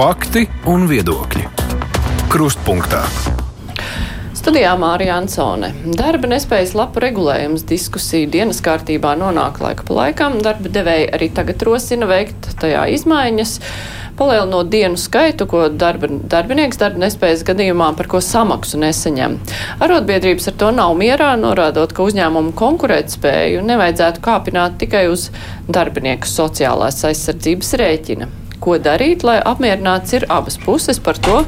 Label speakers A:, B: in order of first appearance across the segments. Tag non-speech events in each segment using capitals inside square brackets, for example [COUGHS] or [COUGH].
A: Fakti un viedokļi. Krustpunktā.
B: Studijā Mārija Ansone. Darba nespējas lapu regulējums diskusiju dienas kārtībā nonāk laika pa laikam. Darba devēji arī tagad rosina veikt tajā izmaiņas palielinot dienu skaitu, ko darba, darbinieks darba nespējas gadījumā par ko samaksu nesaņem. Arotbiedrības ar to nav mierā, norādot, ka uzņēmumu konkurētspēju nevajadzētu kāpināt tikai uz darbinieku sociālās aizsardzības rēķina ko darīt, lai apmierināts ir abas puses. Par to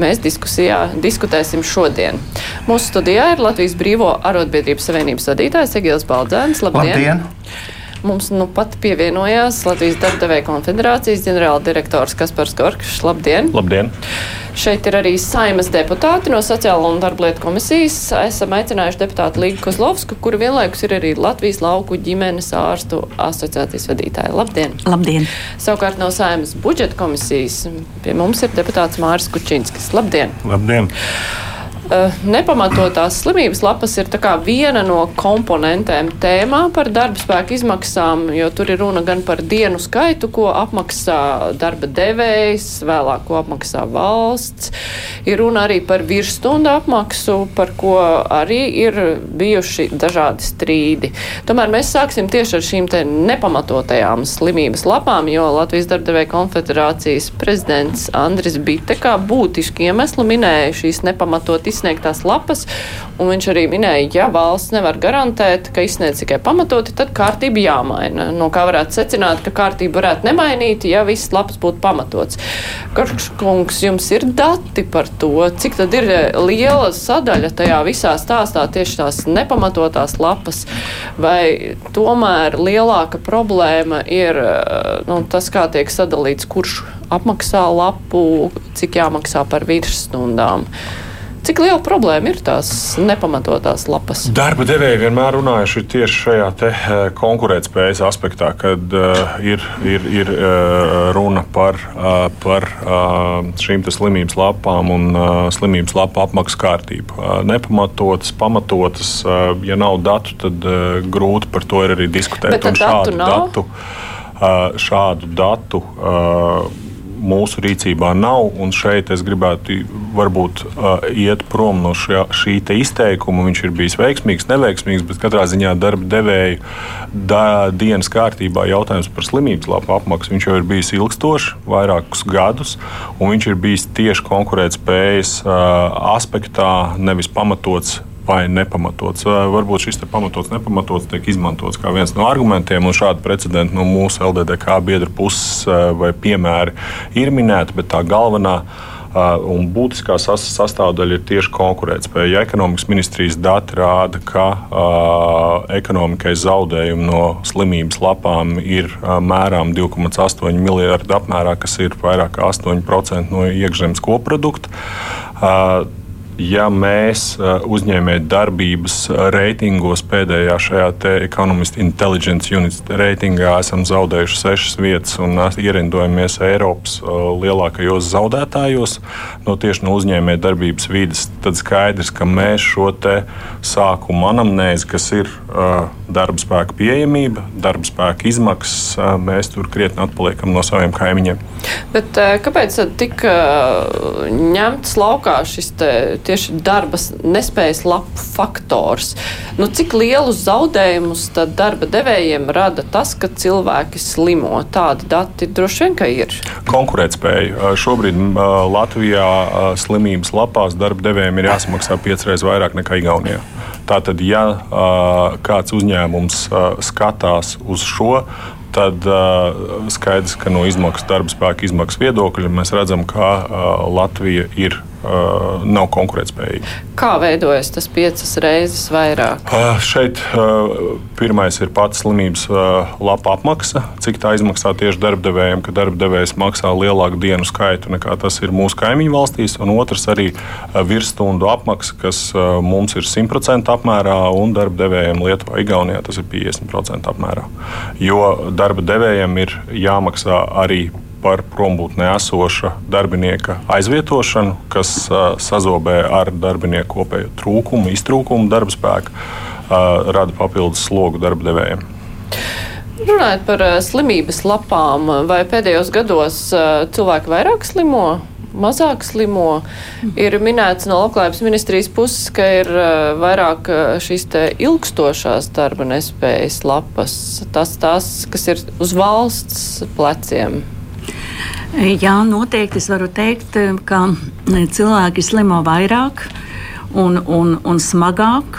B: mēs diskusijā diskutēsim šodien. Mūsu studijā ir Latvijas Brīvo arotbiedrības savienības vadītājs Egils Baldzēns.
C: Labdien! Labdien.
B: Mums nu pat pievienojās Latvijas Darbdevēja konfederācijas ģenerāldirektors Kaspars Gorkšs. Labdien!
C: Labdien!
B: Šeit ir arī saimas deputāti no Sociālo un darblietu komisijas. Esam aicinājuši deputātu Līgu Kozlovsku, kura vienlaikus ir arī Latvijas lauku ģimenes ārstu asociācijas vadītāja. Labdien!
D: Labdien!
B: Savukārt no saimas budžeta komisijas pie mums ir deputāts Māris Kučinskis. Labdien!
C: Labdien!
B: Eh, nepamatotās slimības lapas ir viena no komponentēm tēmā par darba spēku izmaksām, jo tur ir runa gan par dienu skaitu, ko apmaksā darba devējs, vēlāk ko apmaksā valsts. Ir runa arī par virsstundu apmaksu, par ko arī ir bijuši dažādi strīdi. Tomēr mēs sāksim tieši ar šīm nepamatotajām slimības lapām, jo Latvijas darbdevēja konfederācijas prezidents Andris Bite kā būtiski iemeslu minēja šīs nepamatotas izsniegtās lapas, un viņš arī minēja, ja valsts nevar garantēt, ka izsniedz tikai pamatoti, tad kārtība jāmaina. No kā varētu secināt, ka kārtība varētu nemainīt, ja visas lapas būtu pamatots. Karškungs, jums ir dati par to, cik tad ir liela sadaļa tajā visā stāstā tieši tās nepamatotās lapas, vai tomēr lielāka problēma ir nu, tas, kā tiek sadalīts, kurš apmaksā lapu, cik jāmaksā par virsstundām. Cik liela problēma ir tās nepamatotās lapas?
C: Darba devēji vienmēr runājuši tieši šajā eh, konkurētspējas aspektā, kad uh, ir, ir, ir uh, runa par, uh, par uh, šīm slimības lapām un uh, slimības lapu apmaksu kārtību. Uh, nepamatotas, pamatotas, uh, ja nav datu, tad uh, grūti par to ir arī diskutēt.
B: Bet šādu datu,
C: uh, šādu datu uh, mūsu rīcībā nav. Šeit es gribētu varbūt uh, iet prom no šā, šī izteikuma. Viņš ir bijis veiksmīgs, neveiksmīgs, bet katrā ziņā darba devēja da, dienas kārtībā jautājums par slimības lapu apmaksu. Viņš jau ir bijis ilgstošs, vairākus gadus, un viņš ir bijis tieši konkurētspējas uh, aspektā, nevis pamatots vai nepamatots. Varbūt šis pamatots, nepamatots tiek izmantots kā viens no argumentiem, un šādi precedenti no mūsu LDDK biedru puses vai piemēri ir minēti, bet tā galvenā. Uh, un būtiskā sastāvdaļa ir tieši konkurētspēja. Ja ekonomikas ministrijas dati rāda, ka uh, ekonomikai zaudējumi no slimības lapām ir uh, mērām 2,8 miljardu apmērā, kas ir vairāk kā 8% no iekšzemes koprodukta. Uh, ja mēs uh, uzņēmēju darbības uh, reitingos pēdējā šajā Economist Intelligence Unit reitingā esam zaudējuši sešas vietas un ierindojamies Eiropas uh, lielākajos zaudētājos no tieši no uzņēmēju darbības vidas, tad skaidrs, ka mēs šo sākuma anamnēzi, kas ir darba spēka pieejamība, darba spēka izmaksas, mēs tur krietni atpaliekam no saviem kaimiņiem.
B: Bet, kāpēc tika ņemts laukā šis te, tieši darba nespējas lapu faktors. Nu, cik lielus zaudējumus darba devējiem rada tas, ka cilvēki slimo? Tādi dati droši vien, ir.
C: Konkurētspēja. Šobrīd Latvijā slimības lapās darba devējiem ir jāsamaksā piecreiz vairāk nekā Igaunijā. Tātad, ja kāds uzņēmums skatās uz šo, tad uh, skaidrs, ka no izmaksu darba spēka izmaksu viedokļa mēs redzam, ka uh, Latvija ir uh, nav konkurētspējīga.
B: Kā veidojas tas piecas reizes vairāk?
C: Uh, šeit uh, pirmais ir pats slimības lapa apmaksa, cik tā izmaksā tieši darbdevējiem, ka darbdevējs maksā lielāku dienu skaitu nekā tas ir mūsu kaimiņu valstīs, un otrs arī virsstundu apmaksa, kas mums ir 100% apmērā, un darbdevējiem Lietuvā, Igaunijā tas ir 50% apmērā. Jo darba devējiem ir jāmaksā arī par prombūtnē esoša darbinieka aizvietošanu, kas sazobē ar darbinieku kopējo trūkumu, iztrūkumu darba spēku, uh, rada papildus slogu darba devējiem.
B: Runājot par slimības lapām, vai pēdējos gados cilvēki vairāk slimo? mazāk slimo. Ir minēts no labklājības ministrijas puses, ka ir vairāk šīs ilgstošās darba nespējas lapas, tas tās, kas ir uz valsts pleciem.
D: Jā, noteikti es varu teikt, ka cilvēki slimo vairāk un, un, un smagāk,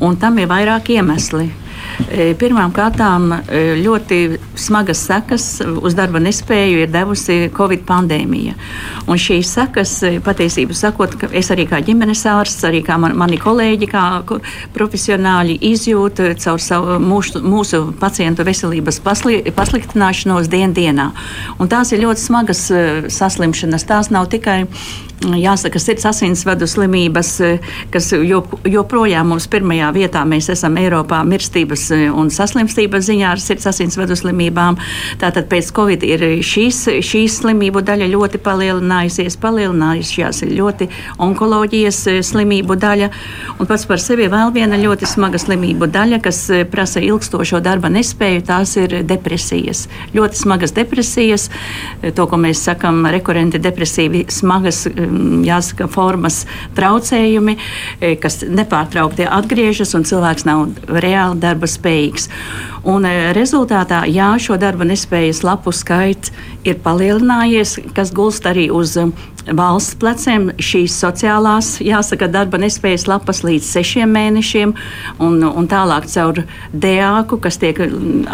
D: un tam ir vairāk iemesli. E, Pirmkārt, e, ļoti smagas sekas uz darba nespēju ir devusi Covid pandēmija. Un šīs sekas, e, patiesībā sakot, es arī kā ģimenes ārsts, arī kā man, mani kolēģi, kā profesionāļi izjūtu caur savu, mūsu, mūsu pacientu veselības pasli, pasliktināšanos dien dienā. Un tās ir ļoti smagas saslimšanas. Tās nav tikai jāsaka, sirds asinsvadu slimības, kas joprojām mums pirmajā vietā mēs esam Eiropā mirstības e, un saslimstības ziņā ar sirds asinsvadu slimībām. Tātad pēc Covid ir šīs, šīs slimību daļa ļoti palielinājusies, palielinājusies ļoti onkoloģijas e, slimību daļa. Un pats par sevi vēl viena ļoti smaga slimību daļa, kas e, prasa ilgstošo darba nespēju, tās ir depresijas. Ļoti smagas depresijas, to, ko mēs sakam, rekurenti depresīvi smagas jāsaka, formas traucējumi, e, kas nepārtraukti atgriežas, un cilvēks nav reāli darba spējīgs. Un e, rezultātā, jā, šo darba nespējas lapu skaits ir palielinājies, kas gulst arī uz valsts pleciem šīs sociālās, jāsaka, darba nespējas lapas līdz sešiem mēnešiem, un, un tālāk caur DEAKu, kas tiek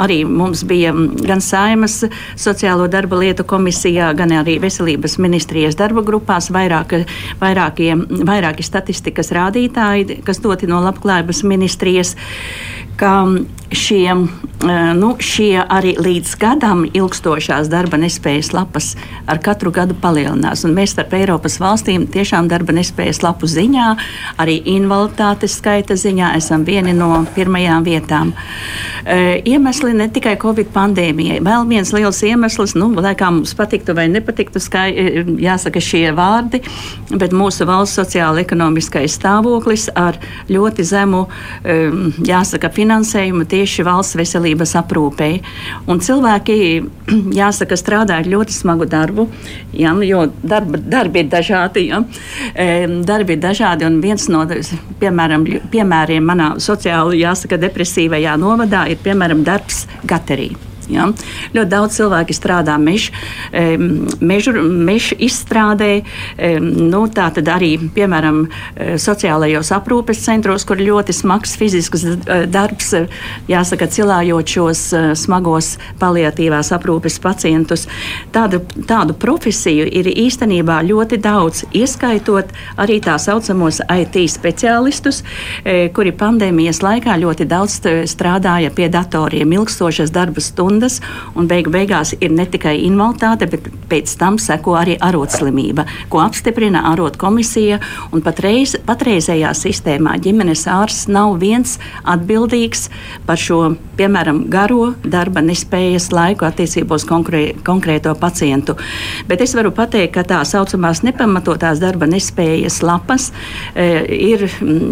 D: arī mums bija gan Saimas sociālo darba lietu komisijā, gan arī veselības ministrijas darba grupās vairāk, vairākie, vairāki statistikas rādītāji, kas doti no labklājības ministrijas ka šie, eh, nu, šie arī līdz gadam ilgstošās darba nespējas lapas ar katru gadu palielinās. Un mēs starp Eiropas valstīm tiešām darba nespējas lapu ziņā, arī invaliditātes skaita ziņā esam vieni no pirmajām vietām. E, iemesli ne tikai Covid pandēmijai. Vēl viens liels iemesls, nu, lai kā mums patiktu vai nepatiktu, skai, e, jāsaka šie vārdi, bet mūsu valsts sociāla-ekonomiskais stāvoklis ar ļoti zemu, e, jāsaka, finansējumu tieši valsts veselības aprūpei. Un cilvēki, [CLEARS THROAT] jāsaka, strādā ļoti smagu darbu, ja, jo darba, darbi ir dažādi. Ja. Darbi ir dažādi, un viens no piemēram, piemēriem manā sociāli, jāsaka, depresīvajā novadā ir piemēram darbs gaterī. Ja? Ļoti daudz cilvēku strādā mežu, mežu, mežu izstrādē, nu, tā tad arī, piemēram, e, sociālajos aprūpes centros, kur ļoti smags fizisks e, darbs, e, jāsaka, cilājot šos smagos paliatīvās aprūpes pacientus. Tādu, tādu profesiju ir īstenībā ļoti daudz, ieskaitot arī tā saucamos IT speciālistus, kuri pandēmijas laikā ļoti daudz strādāja pie datoriem, ilgstošas darba stundas stundas, un beigu beigās ir ne tikai invaliditāte, bet pēc tam seko arī arotslimība, ko apstiprina arot komisija. Patreiz, patreizējā sistēmā ģimenes ārsts nav viens atbildīgs par šo, piemēram, garo darba nespējas laiku attiecībos konkrē, konkrēto pacientu. Bet es varu pateikt, ka tā saucamās nepamatotās darba nespējas lapas e, ir,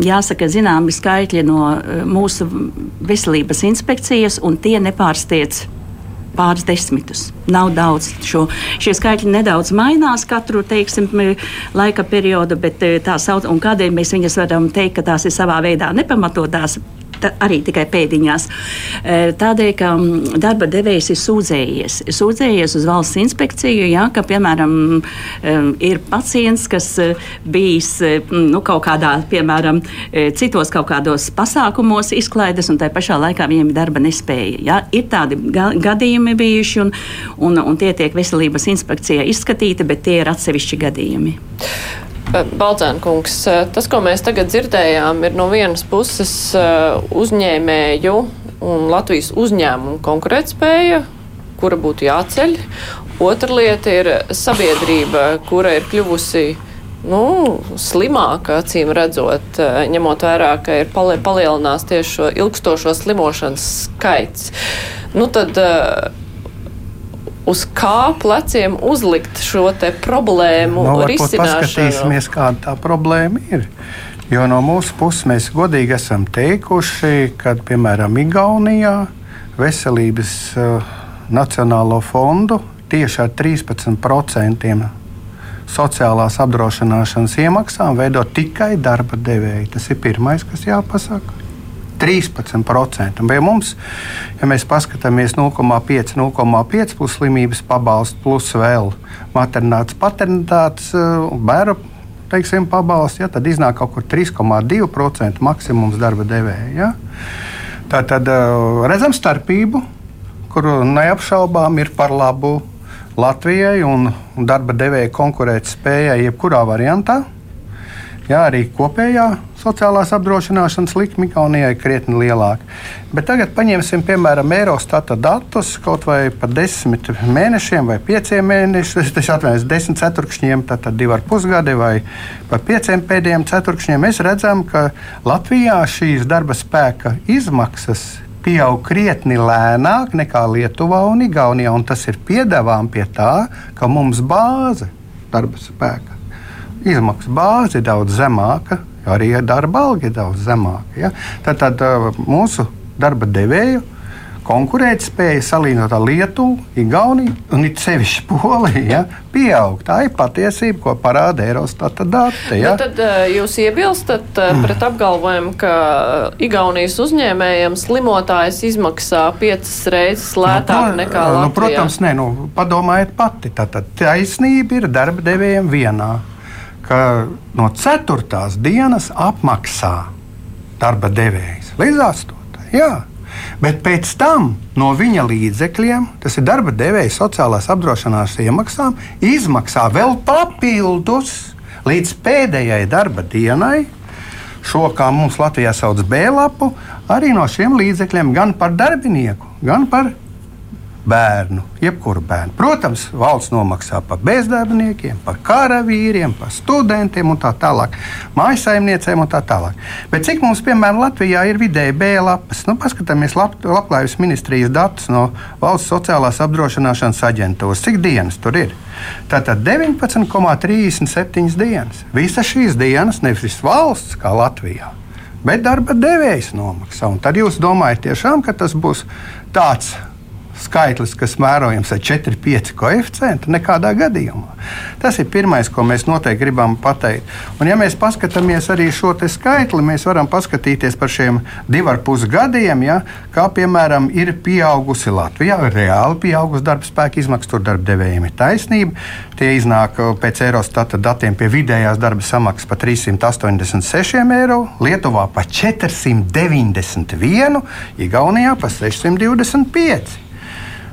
D: jāsaka, zināmi skaitļi no e, mūsu veselības inspekcijas, un tie nepārsteidz pāris desmitus. Nav daudz. Šo, šie skaitļi nedaudz mainās katru teiksim, laika periodu, bet eh, tā sauc, un kādēļ mēs viņas varam teikt, ka tās ir savā veidā nepamatotās arī tikai pēdiņās. Tādēļ, ka mm, darba devējs ir sūdzējies, sūdzējies uz valsts inspekciju, jā, ka, piemēram, ir pacients, kas bijis nu, kaut kādā, piemēram, citos kaut kādos pasākumos izklaides, un tā pašā laikā viņiem ir darba nespēja. Jā. Ir tādi gadījumi bijuši, un, un, un tie tiek veselības inspekcijā izskatīti, bet tie ir atsevišķi gadījumi.
B: Balcēnkungs, tas, ko mēs tagad dzirdējām, ir no vienas puses uzņēmēju un Latvijas uzņēmumu konkurētspēja, kura būtu jāceļ. Otra lieta ir sabiedrība, kura ir kļuvusi nu, slimāka, acīm redzot, ņemot vērā, ka ir palielinās tieši šo ilgstošo slimošanas skaits. Nu, tad, uz kā pleciem uzlikt šo problēmu
E: nu,
B: risināšanu?
E: Paskatīsimies, kāda tā problēma ir. Jo no mūsu puses mēs godīgi esam teikuši, ka, piemēram, Igaunijā veselības uh, nacionālo fondu tieši ar 13% sociālās apdrošināšanas iemaksām veido tikai darba devēji. Tas ir pirmais, kas jāpasaka. 13%. Vai mums, ja mēs paskatāmies 0,5, 0,5 plus slimības pabalsts, plus vēl maternitātes, paternitātes, bērnu teiksim, pabalsts, ja, tad iznāk kaut kur 3,2% maksimums darba devēja. Ja. Tā tad redzam starpību, kuru neapšaubām ir par labu Latvijai un darba devēja konkurētspējai jebkurā variantā. Jā, arī kopējā sociālās apdrošināšanas likme Igaunijai krietni lielāka. Bet tagad paņemsim, piemēram, Eurostata datus kaut vai par desmit mēnešiem vai pieciem mēnešiem, tas atvainojas desmit ceturkšņiem, tad divi ar pusgadi vai par pieciem pēdējiem ceturkšņiem. Mēs redzam, ka Latvijā šīs darba spēka izmaksas pieaug krietni lēnāk nekā Lietuvā un Igaunijā. Un tas ir piedāvājums pie tā, ka mums bāze darba spēka izmaksu bāze ir daudz zemāka arī darba alga ir daudz zemāka. Ja? Tad, tad uh, mūsu darba devēju konkurētspēja salīdzinot ar Lietuvu, Igauniju un it sevišķi Poliju ja, pieaug. Tā ir patiesība, ko parāda Eurostata dati. Ja.
B: Nu, tad uh, jūs iebilstat uh, pret apgalvojumu, ka Igaunijas uzņēmējiem slimotājs izmaksā piecas reizes lētāk nu, nekā Latvijā?
E: Nu, protams, nē, nu, padomājiet pati. Tātad taisnība ir darba devējiem vienā ka no 4. dienas apmaksā darba devējs līdz 8. Jā. Bet pēc tam no viņa līdzekļiem, tas ir darba devēja sociālās apdrošināšanas iemaksām, izmaksā vēl papildus līdz pēdējai darba dienai. Šo, kā mums Latvijā sauc B lapu, arī no šiem līdzekļiem gan par darbinieku, gan par bērnu, jebkuru bērnu. Protams, valsts nomaksā par bezdarbniekiem, par karavīriem, par studentiem un tā tālāk, mājasaimniecēm un tā tālāk. Bet cik mums, piemēram, Latvijā ir vidēji B lapas? Nu, paskatāmies lab, Labklājības ministrijas datus no valsts sociālās apdrošināšanas aģentūras. Cik dienas tur ir? Tātad 19,37 dienas. Visas šīs dienas nevis valsts kā Latvijā. Bet darba devējs nomaksā. Un tad jūs domājat, tiešām, ka tas būs tāds skaitlis, kas mērojams ar 4,5 koeficientu, nekādā gadījumā. Tas ir pirmais, ko mēs noteikti gribam pateikt. Un, ja mēs paskatāmies arī šo skaitli, mēs varam paskatīties par šiem diviem pusgadiem, ja, kā piemēram ir pieaugusi Latvijā, reāli pieaugusi darba spēka izmaksas, tur darba devējiem ir taisnība. Tie iznāk uh, pēc Eurostata datiem pie vidējās darba samaksas pa 386 eiro, Lietuvā pa 491, Igaunijā pa 625.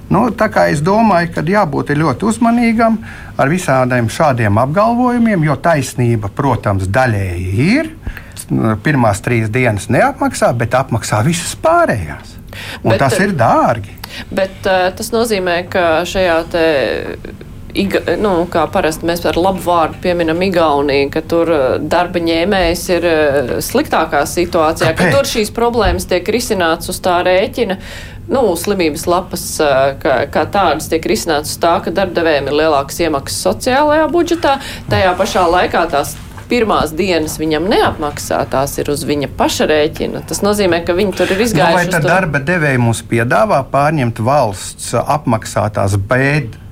E: Nu, es domāju, ka jābūt ļoti uzmanīgam ar visādiem šādiem apgalvojumiem, jo taisnība, protams, daļēji ir. Pirmās trīs dienas neapmaksā, bet apmaksā visas pārējās. Un bet, tas ir dārgi.
B: Bet uh, tas nozīmē, ka šajā te Iga, nu, kā parasti mēs ar labu vārdu pieminam Igauniju, ka tur eh, darba ņēmējs ir eh, sliktākā situācijā, Kāpēc? ka tur šīs problēmas tiek risināts uz tā rēķina, nu, slimības lapas kā, kā tādas tiek risināts tā, ka darbdevējiem ir lielākas iemaksas sociālajā budžetā, tajā pašā laikā tās pirmās dienas viņam neapmaksā, tās ir uz viņa paša rēķina. Tas nozīmē, ka viņi tur ir izgājuši. Nu, vai
E: tad darba devēja mums piedāvā pārņemt valsts apmaksātās bēdas?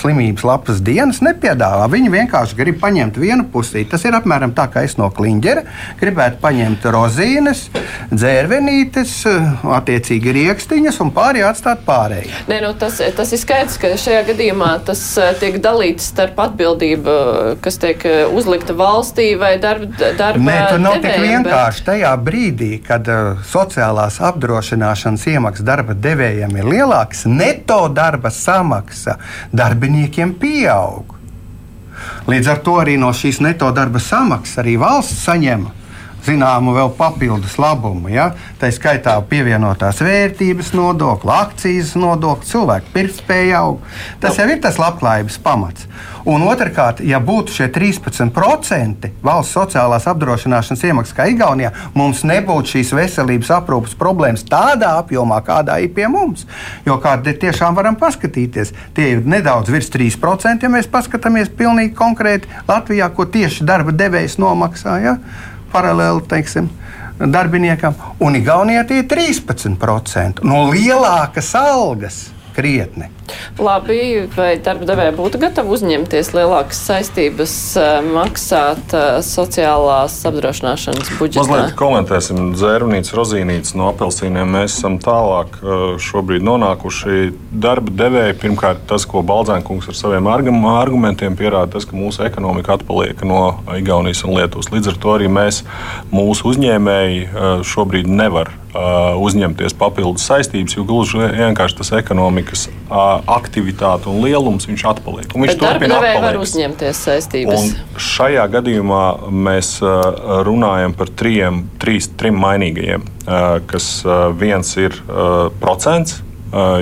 E: Slimības lapas dienas nepiedāvā. Viņi vienkārši grib paņemt vienu pusi. Tas ir apmēram tā, kā es no kliņģera gribētu paņemt rozīnes, dzērvenītes, attiecīgi rīkstiņas un pārējā atstāt pārējie.
B: Nē, nu, tas, tas ir skaidrs, ka šajā gadījumā tas eh, tiek dalīts starp atbildību, kas tiek eh, uzlikta valstī vai darba. darba
E: Nē, tur nav devējiem, tik vienkārši bet... tajā brīdī, kad uh, sociālās apdrošināšanas iemaksas darba devējiem ir lielākas, neto darba samaksa izmaksa darbiniekiem pieaug. Līdz ar to arī no šīs neto darba samaksas arī valsts saņem zināmu vēl papildus labumu. Ja? Tā skaitā pievienotās vērtības nodokli, akcijas nodokli, cilvēku pirktspēja aug. Tas jau ir tas labklājības pamats. Un otrkārt, ja būtu šie 13% valsts sociālās apdrošināšanas iemaksas kā Igaunijā, mums nebūtu šīs veselības aprūpas problēmas tādā apjomā, kādā ir pie mums. Jo kādi tiešām varam paskatīties, tie ir nedaudz virs 3%, ja mēs paskatāmies pilnīgi konkrēti Latvijā, ko tieši darba devējs nomaksā. Ja? Paralēli, teiksim, darbiniekam, un Igaunijā tie ir 13%. No lielākas algas krietni.
B: Labi, vai darba devēja būtu gatava uzņemties lielākas saistības, eh, maksāt eh, sociālās apdrošināšanas budžetā?
C: Mazliet komentēsim dzērnītes, rozīnītes no apelsīniem. Mēs esam tālāk eh, šobrīd nonākuši darba devēja. Pirmkārt, tas, ko Baldzēnkungs ar saviem argumentiem pierāda, tas, ka mūsu ekonomika atpaliek no Igaunijas un Lietuvas. Līdz ar to arī mēs, mūsu uzņēmēji, šobrīd nevar uzņemties papildus saistības, jo gluži vienkārši tas ekonomikas aktivitāte un lielums viņš atpaliek. Un viņš
B: turpina atpalikt. uzņemties saistības.
C: Un šajā gadījumā mēs runājam par trijiem, trīs, trim mainīgajiem, kas viens ir procents.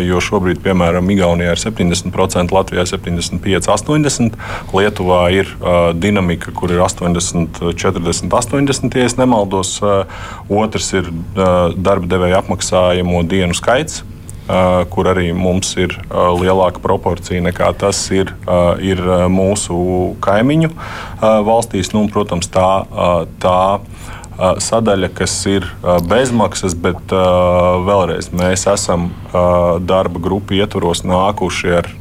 C: Jo šobrīd, piemēram, Igaunijā ir 70%, Latvijā 75, 80%, Lietuvā ir uh, dinamika, kur ir 80, 40, 80, ja nemaldos. Uh, otrs ir uh, darba devēja apmaksājamo dienu skaits, Uh, kur arī mums ir uh, lielāka proporcija nekā tas ir, uh, ir mūsu kaimiņu valstīs. Nu, protams, tā, tā sadaļa, kas ir bezmaksas, bet vēlreiz mēs esam darba grupu ietvaros nākuši ar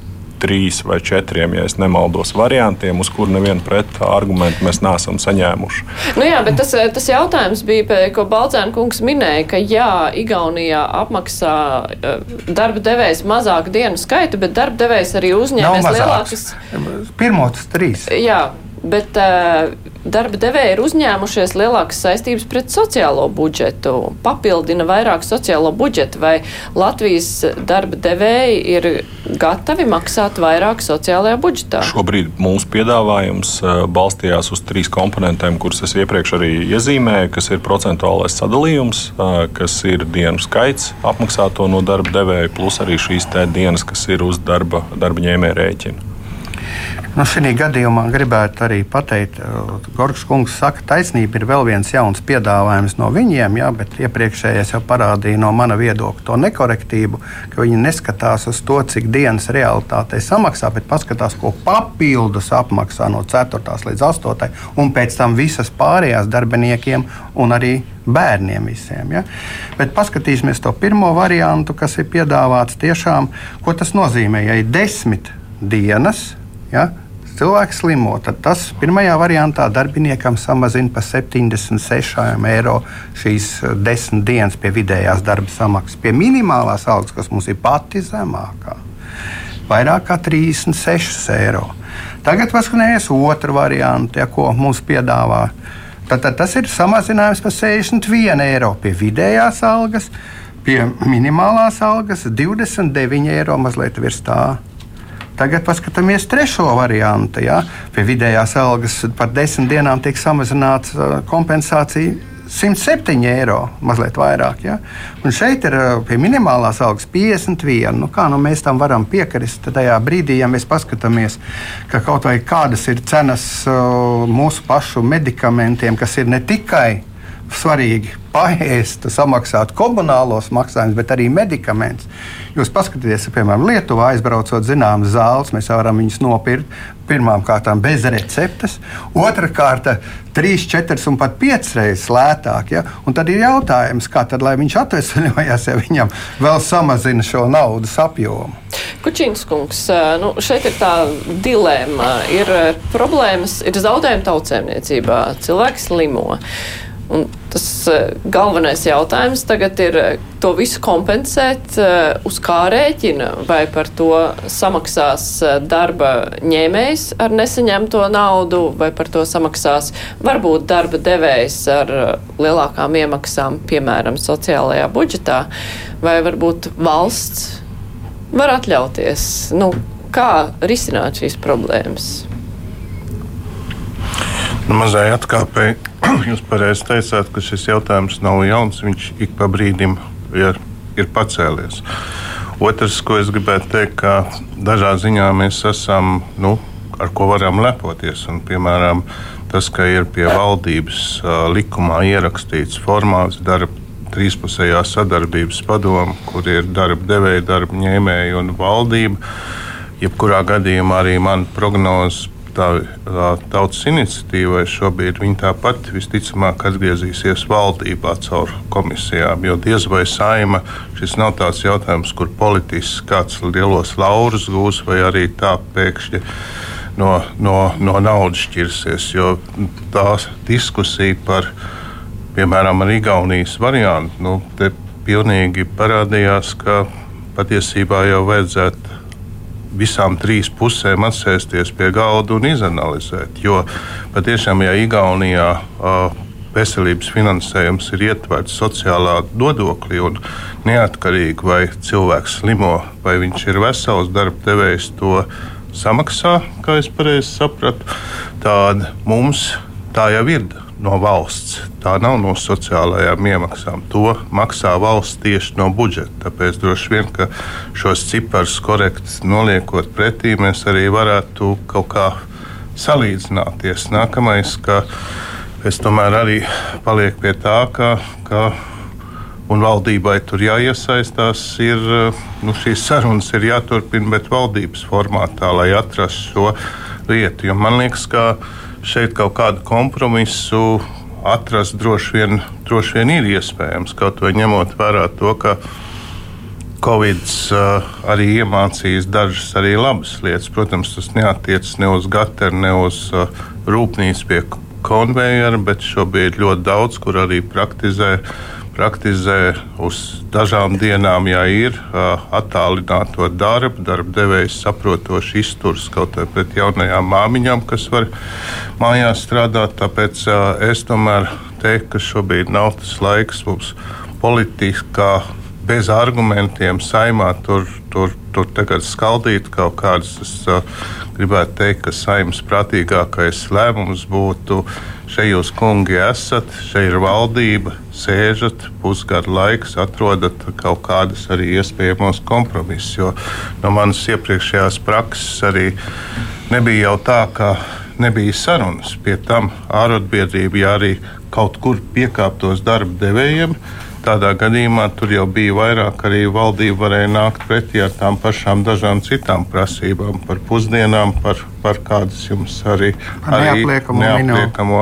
C: trīs vai četriem, ja nemaldos, variantiem, uz kuriem nevienu pretargumentu mēs neesam saņēmuši.
B: Nu jā, bet tas, tas jautājums bija, ko Balcēna kungs minēja, ka jā, Igaunijā apmaksā darba devējs mazāku dienu skaitu, bet darba devējs arī uzņēmēs lielākas.
E: Pirmos trīs.
B: Jā, bet uh, darba devēji ir uzņēmušies lielākas saistības pret sociālo budžetu, papildina vairāk sociālo budžetu, vai Latvijas darba devēji ir gatavi maksāt vairāk sociālajā budžetā?
C: Šobrīd mūsu piedāvājums uh, balstījās uz trīs komponentiem, kuras es iepriekš arī iezīmēju, kas ir procentuālais sadalījums, uh, kas ir dienu skaits apmaksāto no darba devēja, plus arī šīs dienas, kas ir uz darba, darba ņēmēja rēķina.
E: Nu, Šī gadījumā gribētu arī pateikt, ka Gorgs kungs saka, ka taisnība ir vēl viens jauns piedāvājums no viņiem, jā, bet iepriekšējais jau parādīja no mana viedokļa to nekorektību, ka viņi neskatās uz to, cik dienas realitātei samaksā, bet paskatās, ko papildus apmaksā no 4. līdz 8. un pēc tam visas pārējās darbiniekiem un arī bērniem visiem. Ja? Bet paskatīsimies to pirmo variantu, kas ir piedāvāts tiešām, ko tas nozīmē. Ja ir desmit dienas, ja, cilvēks slimo, tad tas pirmajā variantā darbiniekam samazina par 76 eiro šīs eh, desmit dienas pie vidējās darba samaksas. Pie minimālās algas, kas mums ir pati zemākā, vairāk kā 36 eiro. Tagad paskatieties otru variantu, ja, ko mums piedāvā. Tad, tad tas ir samazinājums par 61 eiro pie vidējās algas, pie minimālās algas 29 eiro mazliet virs tā. Tagad paskatāmies trešo variantu. Ja? Pie vidējās algas par desmit dienām tiek samazināts uh, kompensācija 107 eiro, mazliet vairāk. Ja? Un šeit ir uh, pie minimālās algas 51. Nu, kā nu mēs tam varam piekrist? Tajā brīdī, ja mēs paskatāmies, ka kaut vai kādas ir cenas uh, mūsu pašu medikamentiem, kas ir ne tikai svarīgi paēst, samaksāt komunālos maksājumus, bet arī medikamentus. Jūs paskatieties, piemēram, Lietuvā aizbraucot zināmas zāles, mēs varam viņus nopirkt. Pirmām kārtām bez receptes, otrā kārta trīs, četras un pat piecas reizes lētāk. Ja? Un tad ir jautājums, kā tad, lai viņš atvesaļojas, ja viņam vēl samazina šo naudas apjomu.
B: Kučīns kungs, nu, šeit ir tā dilemma. Ir problēmas, ir zaudējumi tautsēmniecībā, cilvēks slimo. Un tas eh, galvenais jautājums tagad ir eh, to visu kompensēt, eh, uz kā rēķina, vai par to samaksās darba ņēmējs ar nesaņemto naudu, vai par to samaksās varbūt darba devējs ar lielākām iemaksām, piemēram, sociālajā budžetā, vai varbūt valsts var atļauties. Nu, kā risināt šīs problēmas?
F: Nu, mazai atkāpēji, [COUGHS] jūs pareizi teicāt, ka šis jautājums nav jauns. Viņš ik pa brīdim ir, ir pacēlies. Otrs, ko es gribētu teikt, ka dažā ziņā mēs esam, nu, ar ko varam lepoties. Un, piemēram, tas, ka ir pie valdības uh, likumā ierakstīts formāts darba trīspusējā sadarbības padoma, kur ir darba devēja, darba ņēmēja un valdība. Jebkurā gadījumā arī man prognoze tā, tā tautas iniciatīvai šobrīd viņa tāpat visticamāk atgriezīsies valdībā caur komisijām. Jo diez vai saima šis nav tāds jautājums, kur politiski kāds lielos laurus gūs vai arī tā pēkšņi. No, no, no naudas šķirsies, jo tā diskusija par, piemēram, Igaunijas variantu, nu, te pilnīgi parādījās, ka patiesībā jau vajadzētu visām trīs pusēm atsēsties pie galda un izanalizēt. Jo patiešām, ja Igaunijā uh, veselības finansējums ir ietverts sociālā nodoklī un neatkarīgi vai cilvēks slimo, vai viņš ir vesels darba devējs, to samaksā, kā es pareizi sapratu, tad mums tā jau ir no valsts. Tā nav no sociālajām iemaksām. To maksā valsts tieši no budžeta. Tāpēc droši vien, ka šos ciparus korekti noliekot pretī, mēs arī varētu kaut kā salīdzināties. Nākamais, ka es tomēr arī palieku pie tā, ka, ka un valdībai tur jāiesaistās, ir nu, šīs sarunas ir jāturpina, bet valdības formātā, lai atrastu šo lietu. Jo man liekas, ka šeit kaut kādu kompromisu atrast droši vien, droši vien ir iespējams. Kaut vai ņemot vērā to, ka Covid uh, arī iemācījis dažas arī labas lietas. Protams, tas neatiecas ne uz Gateru, ne uz uh, rūpnīcu pie konveijera, bet šobrīd ļoti daudz, kur arī praktizē uh, praktizē uz dažām dienām, ja ir attālināto darbu, darba devējs saprotoši izturs kaut kā pret jaunajām māmiņām, kas var mājās strādāt. Tāpēc es tomēr teiktu, ka šobrīd nav tas laiks mums politiskā bez argumentiem saimā tur, tur, tur tagad skaldīt kaut kādas. Es uh, gribētu teikt, ka saimnes prātīgākais lēmums būtu šeit jūs, kungi, esat, šeit ir valdība, sēžat pusgadu laiks, atrodat kaut kādas arī iespējamos kompromisus. Jo no manas iepriekšējās prakses arī nebija jau tā, ka nebija sarunas. Pie tam ārotbiedrība, ja arī kaut kur piekāptos darba devējiem, Tādā gadījumā tur jau bija vairāk, arī valdība varēja nākt pretī ar tām pašām dažām citām prasībām par pusdienām, par, par kādas jums arī,
E: arī neapliekamo,
F: neapliekamo,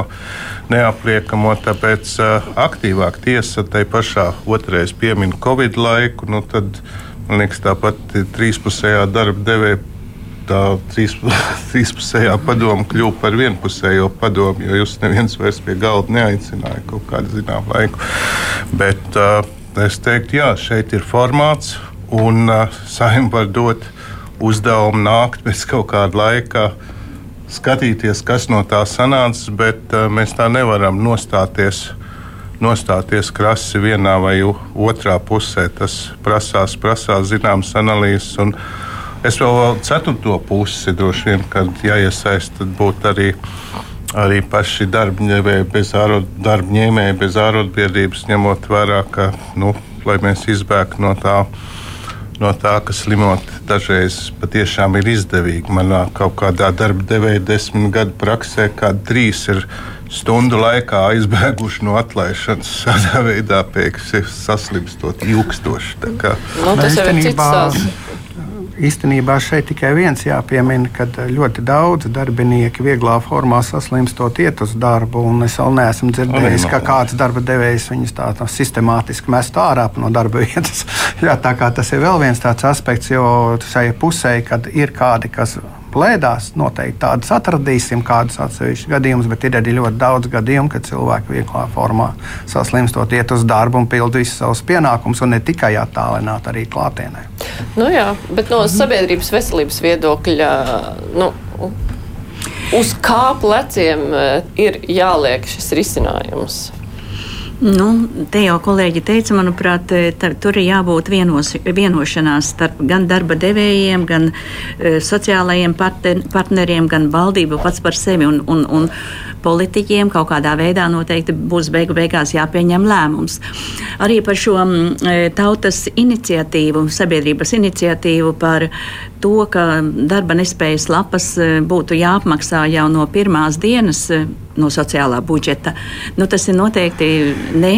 F: neapliekamo. Tāpēc uh, aktīvāk tiesa tai pašā otrreiz piemin Covid laiku, nu tad, man liekas, tāpat trīspusējā darba devēja tā trīs, [LAUGHS] trīspusējā padoma kļuva par vienpusējo padomu, jo jūs neviens vairs pie galda neaicināja kaut kādu zināmu laiku. Bet uh, es teiktu, jā, šeit ir formāts, un uh, saimnieks var dot uzdevumu nākt pēc kaut kāda laika. Skatīties, kas no tā sanāca, bet uh, mēs tā nevaram nostāties nostāties krasi vienā vai otrā pusē. Tas prasās, prasās zināmas analīzes. Es vēl ceturto pusi droši vien, kad jāiesaista, būtu arī, arī paši darbņēmēji bez, ārot, darbņēmēji bez ārotbiedrības, ņemot vērā, ka, nu, lai mēs izbēgtu no tā, no tā, ka slimot dažreiz patiešām ir izdevīgi. Manā kaut kādā darba devēja desmit gadu praksē, kādi trīs ir stundu laikā aizbēguši no atlaišanas. Tādā veidā pēkšņi saslimstot ilgstoši.
B: Nu, tas ir cits stāsts
E: īstenībā šeit tikai viens jāpiemina, ka ļoti daudz darbinieki vieglā formā saslimstot iet uz darbu. Es vēl neesmu dzirdējis, ka kāds darba devējs viņus tā, tā sistemātiski mest ārā no darba [LAUGHS] vietas. Jā, tā kā tas ir vēl viens tāds aspekts, jo šai pusē, kad ir kādi, kas plēdās. Noteikti tādus atradīsim, kādus atsevišķus gadījumus, bet ir arī ļoti daudz gadījumu, kad cilvēki vieglā formā saslimstot, iet uz darbu un pild visus savus pienākumus, un ne tikai attālināt, arī klātienē.
B: Nu jā, bet no sabiedrības veselības viedokļa. Nu, Uz kā pleciem eh, ir jāliek šis risinājums?
D: Nu, te jau kolēģi teica, manuprāt, e, tar, tur ir jābūt vienos, vienošanās starp gan darba devējiem, gan e, sociālajiem partner, partneriem, gan valdību pats par sevi. Un, un, un politiķiem kaut kādā veidā noteikti būs beigu beigās jāpieņem lēmums. Arī par šo e, tautas iniciatīvu, sabiedrības iniciatīvu par to, ka darba nespējas lapas e, būtu jāapmaksā jau no pirmās dienas. E, no sociālā budžeta. Nu, tas ir noteikti ne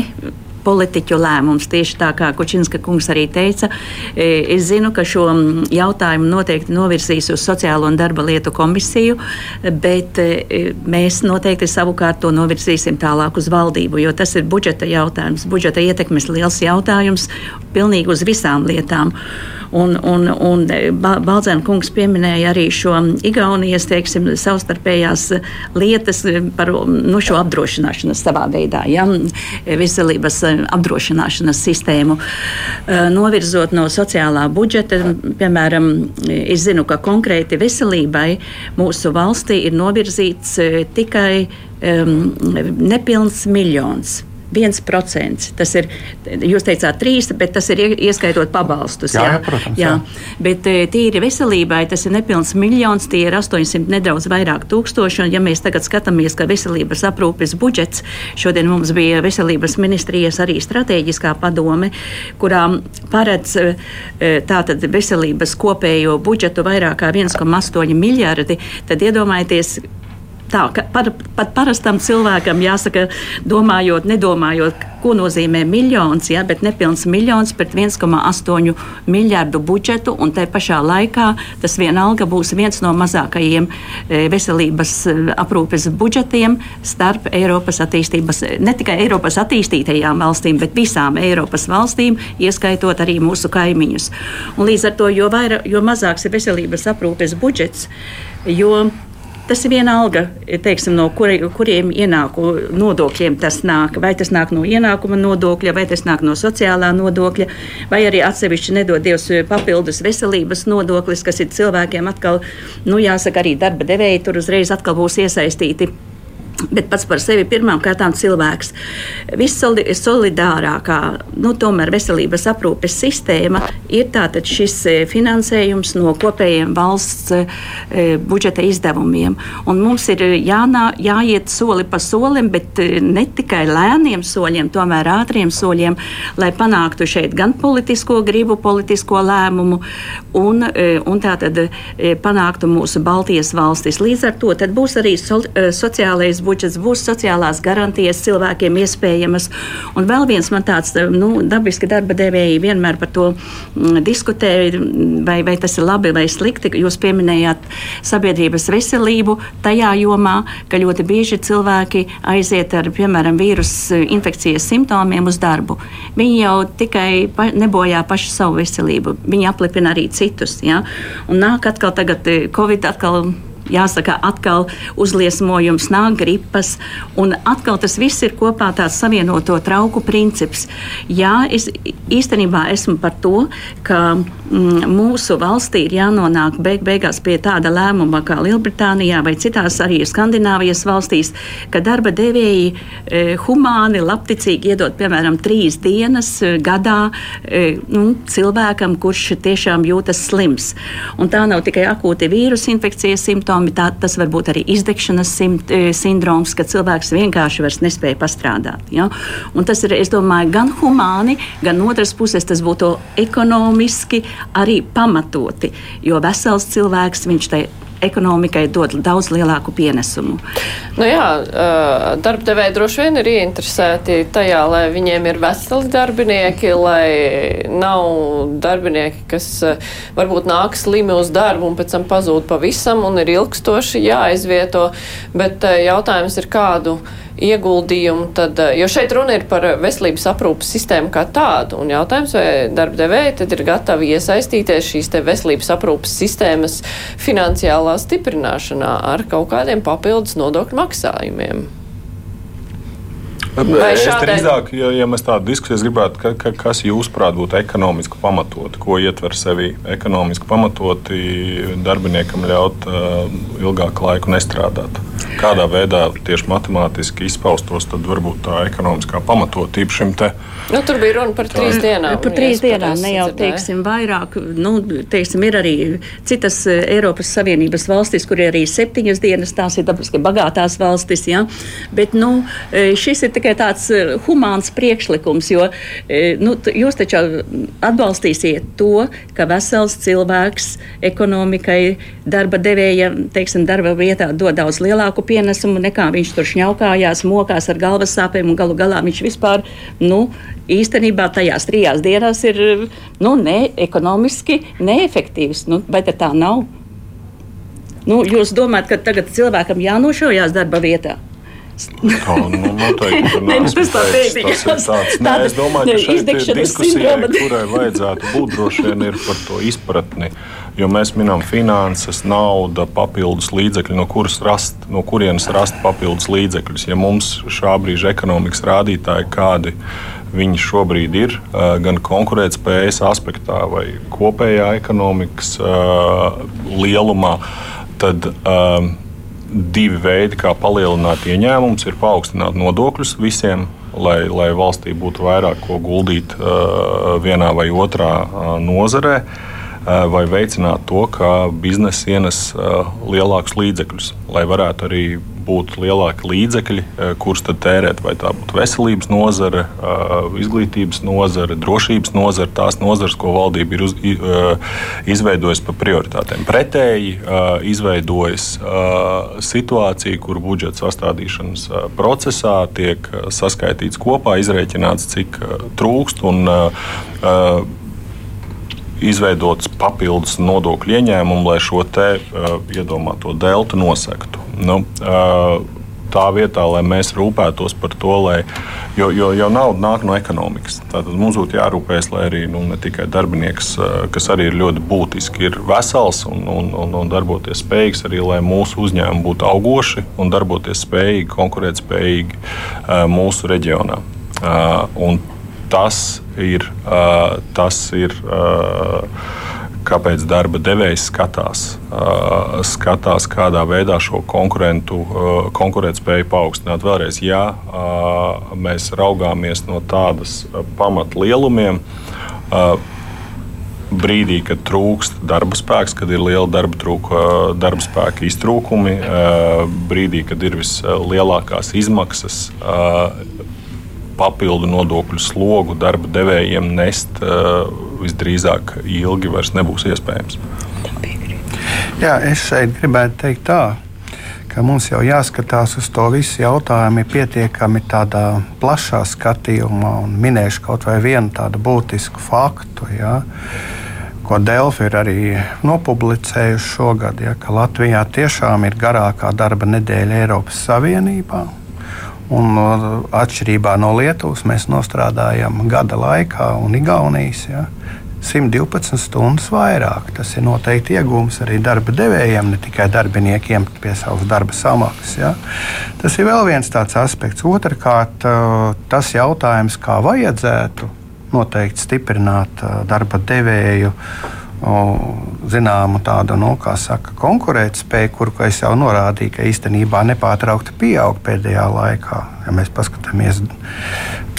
D: politiķu lēmums. Tieši tā kā Kučinska kungs arī teica, es zinu, ka šo jautājumu noteikti novirzīs uz Sociālo un darba lietu komisiju, bet mēs noteikti savukārt to novirzīsim tālāk uz valdību, jo tas ir budžeta jautājums, budžeta ietekmes liels jautājums pilnīgi uz visām lietām. Un, un, un Baldzēna kungs pieminēja arī šo Igaunijas teiksim, savstarpējās lietas par nu, šo apdrošināšanas savā veidā, ja, veselības apdrošināšanas sistēmu. Novirzot no sociālā budžeta, piemēram, es zinu, ka konkrēti veselībai mūsu valstī ir novirzīts tikai um, nepilns miljons. 1%. Tas ir, jūs teicāt, 3%, bet tas ir ieskaitot pabalstus.
E: Jā, jā, protams. Jā. Jā.
D: Bet e, tīri veselībai tas ir nepilns miljons, tie ir 800 nedaudz vairāk tūkstoši. Un, ja mēs tagad skatāmies, ka veselības aprūpes budžets, šodien mums bija veselības ministrijas arī strateģiskā padome, kurā paredz e, e, tātad veselības kopējo budžetu vairāk kā 1,8 miljardi, tad iedomājieties, tā, ka par, pat parastam cilvēkam jāsaka, domājot, nedomājot, ko nozīmē miljons, ja, bet nepilns miljons pret 1,8 miljardu budžetu, un tai pašā laikā tas vienalga būs viens no mazākajiem e, veselības e, aprūpes budžetiem starp Eiropas attīstības, ne tikai Eiropas attīstītajām valstīm, bet visām Eiropas valstīm, ieskaitot arī mūsu kaimiņus. Un līdz ar to, jo, vairāk, jo mazāks ir veselības aprūpes budžets, jo Tas ir vienalga, teiksim, no kuri, kuriem ienāku nodokļiem tas nāk. Vai tas nāk no ienākuma nodokļa, vai tas nāk no sociālā nodokļa, vai arī atsevišķi nedod Dievs papildus veselības nodoklis, kas ir cilvēkiem atkal, nu jāsaka, arī darba devēji tur uzreiz atkal būs iesaistīti Bet pats par sevi pirmām kārtām cilvēks. Vissolidārākā, nu, tomēr veselības aprūpes sistēma ir tātad šis e, finansējums no kopējiem valsts e, budžeta izdevumiem. Un mums ir jānā, jāiet soli pa solim, bet e, ne tikai lēniem soļiem, tomēr ātriem soļiem, lai panāktu šeit gan politisko gribu, politisko lēmumu un, e, un tātad e, panāktu mūsu Baltijas valstis. Līdz ar to būs arī so, sociālais budžets budžets, būs sociālās garantijas cilvēkiem iespējamas. Un vēl viens man tāds nu, dabiski darba devēji vienmēr par to mm, diskutē, vai, vai tas ir labi vai slikti. Jūs pieminējāt sabiedrības veselību tajā jomā, ka ļoti bieži cilvēki aiziet ar, piemēram, vīrusu infekcijas simptomiem uz darbu. Viņi jau tikai pa, nebojā pašu savu veselību, viņi aplipina arī citus. Ja? Un nāk atkal tagad eh, Covid atkal jāsaka, atkal uzliesmojums, nāk gripas, atkal tas viss ir kopā tāds savienoto trauku princips. Jā, es īstenībā esmu par to, ka mm, mūsu valstī ir jānonāk beig beigās pie tāda lēmuma kā Lielbritānijā vai citās arī Skandināvijas valstīs, ka darba devēji e, humāni, labticīgi iedod piemēram trīs dienas e, gadā e, nu, cilvēkam, kurš tiešām jūtas slims. Un tā nav tikai akūti vīrusu infekcijas simptomi simptomi, tā, tas var būt arī izdegšanas simt, e, sindroms, ka cilvēks vienkārši vairs nespēja pastrādāt. Ja? Un tas ir, es domāju, gan humāni, gan no otras puses tas būtu ekonomiski arī pamatoti, jo vesels cilvēks viņš tai ekonomikai dod daudz lielāku pienesumu.
B: Nu jā, darbdevēji droši vien ir ieinteresēti tajā, lai viņiem ir veseli darbinieki, lai nav darbinieki, kas varbūt nāk slimi uz darbu un pēc tam pazūd pavisam un ir ilgstoši jāizvieto. Bet jautājums ir kādu ieguldījumu, tad, eh, jo šeit runa ir par veselības aprūpas sistēmu kā tādu, un jautājums, vai darba devēji tad ir gatavi iesaistīties šīs te veselības aprūpas sistēmas finansiālā stiprināšanā ar kaut kādiem papildus nodokļu maksājumiem.
C: Vai es šādai... drīzāk, ja, ja mēs tādu diskusiju gribētu, ka, ka, kas jūsuprāt būtu ekonomiski pamatot, ko ietver sevi ekonomiski pamatoti darbiniekam ļaut uh, ilgāku laiku nestrādāt? Kādā veidā tieši matemātiski izpaustos, tad varbūt tā ekonomiskā pamatotība šim te.
B: Nu, tur bija runa par trīs dienām.
D: Par trīs dienām, ne jau teiksim, vairāk. Nu, teiksim, ir arī citas Eiropas Savienības valstis, kur ir arī septiņas dienas, tās ir dabiski bagātās valstis. Ja? Bet nu, šis ir tikai tāds eh, humāns priekšlikums, jo eh, nu, jūs taču atbalstīsiet to, ka vesels cilvēks ekonomikai darba devēja, teiksim, darba vietā dod daudz lielāku pienesumu nekā viņš tur šņaukājās, mokās ar galvas sāpēm un galu galā viņš vispār, nu, īstenībā tajās trijās dienās ir, nu, ne ekonomiski neefektīvs. Nu, vai tā nav? Nu, jūs domājat, ka tagad cilvēkam jānošaujās darba vietā?
C: Tā, nu, noteikti, [LAUGHS]
D: Nē, nu, tas tā
C: teikt, tas ir tāds. Nē, es domāju, ka šeit ir diskusija, kurai vajadzētu būt droši vien ir par to izpratni. Jo mēs minam finanses, nauda, papildus līdzekļi, no, rast, no kurienes rast papildus līdzekļus. Ja mums šā brīža ekonomikas rādītāji kādi viņi šobrīd ir, gan konkurētspējas aspektā vai kopējā ekonomikas lielumā, tad divi veidi, kā palielināt ieņēmumus, ir paaugstināt nodokļus visiem, lai, lai valstī būtu vairāk ko guldīt uh, vienā vai otrā uh, nozarē, uh, vai veicināt to, ka biznesa ienes uh, lielākus līdzekļus, lai varētu arī būtu lielāki līdzekļi, eh, kurus tad tērēt. Vai tā būtu veselības nozare, eh, izglītības nozare, drošības nozare, tās nozares, ko valdība ir uz, eh, izveidojusi par prioritātēm. Pretēji izveidojas situācija, kur budžeta sastādīšanas procesā tiek saskaitīts kopā, izrēķināts, cik trūkst. Un, izveidots papildus nodokļu ieņēmumu, lai šo te uh, iedomāto deltu nosektu. Nu, uh, tā vietā, lai mēs rūpētos par to, lai, jo, jo, jo nauda nāk no ekonomikas. Tātad mums būtu jārūpējas, lai arī nu, ne tikai darbinieks, kas arī ir ļoti būtiski, ir vesels un, un, un, un darboties spējīgs, arī lai mūsu uzņēmumi būtu augoši un darboties spējīgi, konkurētspējīgi mūsu reģionā. Un tas ir. Tas ir kāpēc darba devējs skatās, uh, skatās kādā veidā šo konkurentu, uh, konkurētspēju paaugstināt. Vēlreiz, ja uh, mēs raugāmies no tādas pamatlielumiem, brīdī, kad trūkst darba spēks, kad ir liela darba, trūka, darba spēka iztrūkumi, brīdī, kad ir vislielākās izmaksas, papildu nodokļu slogu darba devējiem nest visdrīzāk ilgi vairs nebūs iespējams.
E: Jā, es šeit gribētu teikt tā, ka mums jau jāskatās uz to visu jautājumu pietiekami tādā plašā skatījumā un minēšu kaut vai vienu tādu būtisku faktu. Ja ko Delfi ir arī nopublicējuši šogad, ja, ka Latvijā tiešām ir garākā darba nedēļa Eiropas Savienībā. Un, atšķirībā no Lietuvas mēs strādājam gada laikā un Igaunijas. Ja, 112 stundas vairāk. Tas ir noteikti iegūms arī darba devējiem, ne tikai darbiniekiem pie savas darba samaksas. Ja. Tas ir vēl viens tāds aspekts. Otrakārt, tas jautājums, kā vajadzētu noteikti stiprināt darba devēju zināmu tādu, nu, saka, konkurētspēju, kuru es jau norādīju, ka īstenībā nepārtraukti pieaug pēdējā laikā. Ja mēs paskatāmies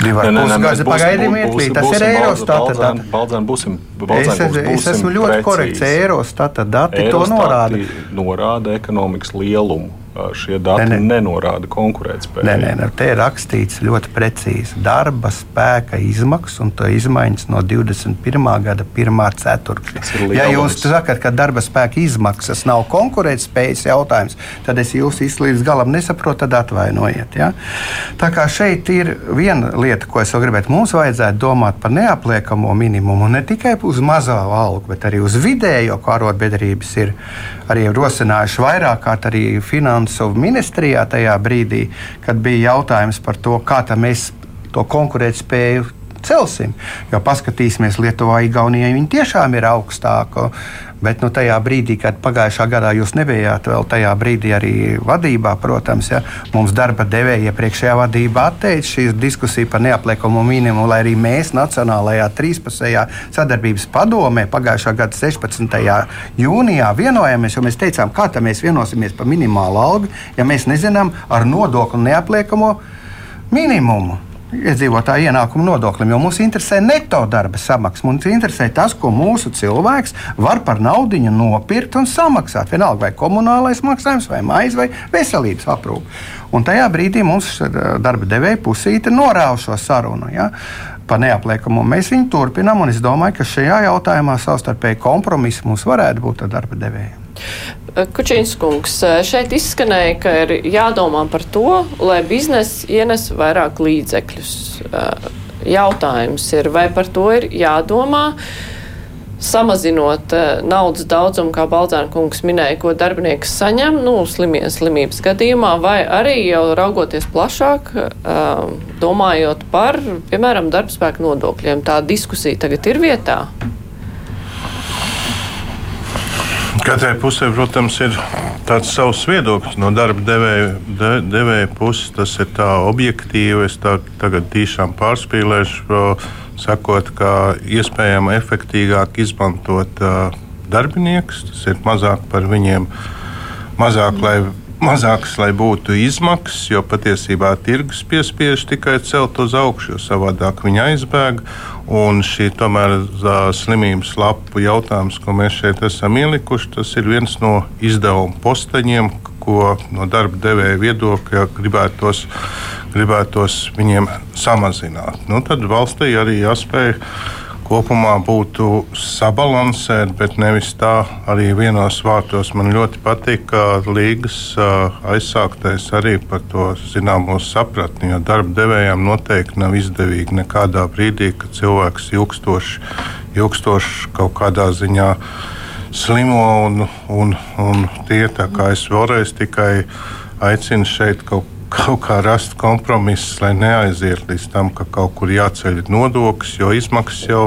E: divas pusgadus, pagaidīmiet, tas ir Eurostata.
C: Baldzēn, būsim,
E: baldzēn, es, būsim es esmu ļoti korekts. Eurostata dati Eurostati to norāda.
C: Norāda ekonomikas lielumu šie dati ne, ne. nenorāda konkurētspēju.
E: Nē, nē, nē, te ir rakstīts ļoti precīzi. Darba spēka izmaksas un to izmaiņas no 21. gada 1. ceturkšņa. Ja jūs sakat, ka darba spēka izmaksas nav konkurētspējas jautājums, tad es jūs līdz galam nesaprotu, tad atvainojiet. Ja? Tā kā šeit ir viena lieta, ko es vēl gribētu. Mums vajadzētu domāt par neapliekamo minimumu ne tikai uz mazo algu, bet arī uz vidējo, ko arotbiedrības ir arī rosinājuši vairāk kārt arī finansu ministrijā tajā brīdī, kad bija jautājums par to, kā mēs to konkurētspēju celsim. Jo paskatīsimies, Lietuvā, Igaunijā viņi tiešām ir augstāki. Bet nu, tajā brīdī, kad pagājušā gadā jūs nebijāt vēl tajā brīdī arī vadībā, protams, ja, mums darba devēja iepriekšējā vadībā atteica šīs diskusijas par neapliekamo minimumu, lai arī mēs Nacionālajā 13. sadarbības padomē pagājušā gada 16. jūnijā vienojāmies, jo mēs teicām, kā mēs vienosimies par minimālu algu, ja mēs nezinām ar nodokli neapliekamo minimumu iedzīvotāju ienākumu nodoklim, jo mums interesē neto darba samaksa. Mums interesē tas, ko mūsu cilvēks var par naudu nopirkt un samaksāt. Vienalga vai komunālais maksājums, vai maize, vai veselības aprūpe. Un tajā brīdī mums darba devēja pusīte norāva šo sarunu. Ja? Par neapliekamo mēs viņu turpinām, un es domāju, ka šajā jautājumā savstarpēji kompromiss mums varētu būt ar darba devēju.
B: Kučīnskungs, šeit izskanēja, ka ir jādomā par to, lai biznesa ienes vairāk līdzekļus. Jautājums ir, vai par to ir jādomā? samazinot naudas daudzumu, kā Baldzēna kungs minēja, ko darbinieks saņem, nu, slimies, slimības gadījumā, vai arī jau raugoties plašāk, domājot par, piemēram, darbspēku nodokļiem. Tā diskusija tagad ir vietā.
F: Katrai pusē, protams, ir tāds savs viedoklis no darba devēja, de, devēja puses. Tas ir tā objektīvi. Es tā, tagad tiešām pārspīlēšu sakot, ka iespējams efektīvāk izmantot uh, darbiniekus, tas ir mazāk par viņiem, mazāk, lai, mazāks, lai būtu izmaksas, jo patiesībā tirgus piespiež tikai celt uz augšu, jo savādāk viņi aizbēg. Un šī tomēr slimības lapu jautājums, ko mēs šeit esam ielikuši, tas ir viens no izdevuma posteņiem, ko no darba devēja viedokļa gribētos, gribētos viņiem samazināt. Nu, tad valstī arī jāspēj kopumā būtu sabalansēt, bet nevis tā arī vienos vārtos. Man ļoti patīk, ka līgas aizsāktais arī par to zināmo sapratni, jo darba devējām noteikti nav izdevīgi nekādā brīdī, kad cilvēks ilgstoši, ilgstoši kaut kādā ziņā slimo. Un, un, un tie, kā es vēlreiz tikai aicinu šeit kaut, kaut kā rast kompromisus, lai neaiziet līdz tam, ka kaut kur jāceļ nodoklis, jo izmaksas jau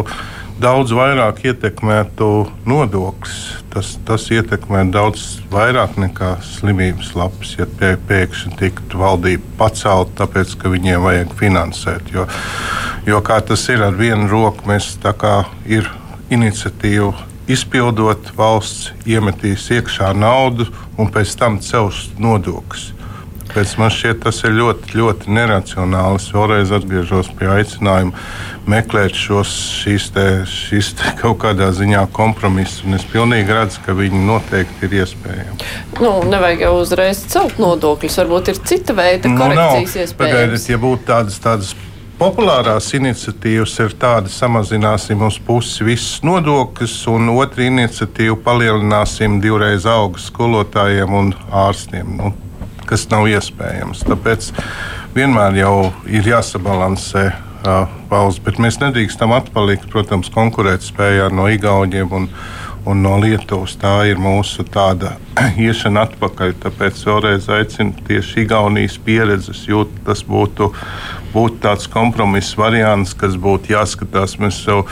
F: daudz vairāk ietekmētu nodoklis. Tas, tas ietekmē daudz vairāk nekā slimības lapas, ja pie, pēkšņi tiktu valdība pacelt, tāpēc ka viņiem vajag finansēt. Jo, jo kā tas ir ar vienu roku, mēs tā kā ir iniciatīva izpildot, valsts iemetīs iekšā naudu un pēc tam cels nodokļus. Pēc man šķiet, tas ir ļoti, ļoti neracionāli. Es vēlreiz atgriežos pie aicinājuma meklēt šos šīs te, šīs te kaut kādā ziņā kompromisus. Es pilnīgi redzu, ka viņi noteikti ir iespējami.
B: Nu, nevajag jau uzreiz celt nodokļus. Varbūt ir cita veida nu, korekcijas iespējas.
F: Pagaidiet, ja būtu tādas, tādas populārās iniciatīvas ir tādas, samazināsim uz pusi visus nodokļus, un otra iniciatīva palielināsim divreiz augus skolotājiem un ārstiem, nu, kas nav iespējams. Tāpēc vienmēr jau ir jāsabalansē valsts, bet mēs nedrīkstam atpalikt, protams, konkurētspējā no Igauniem un, un no Lietuvas. Tā ir mūsu tāda [CLEARS THROAT] iešana atpakaļ. Tāpēc vēlreiz aicinu tieši Igaunijas pieredzes jūt, tas būtu būtu tāds kompromiss variants, kas būtu jāskatās. Mēs jau,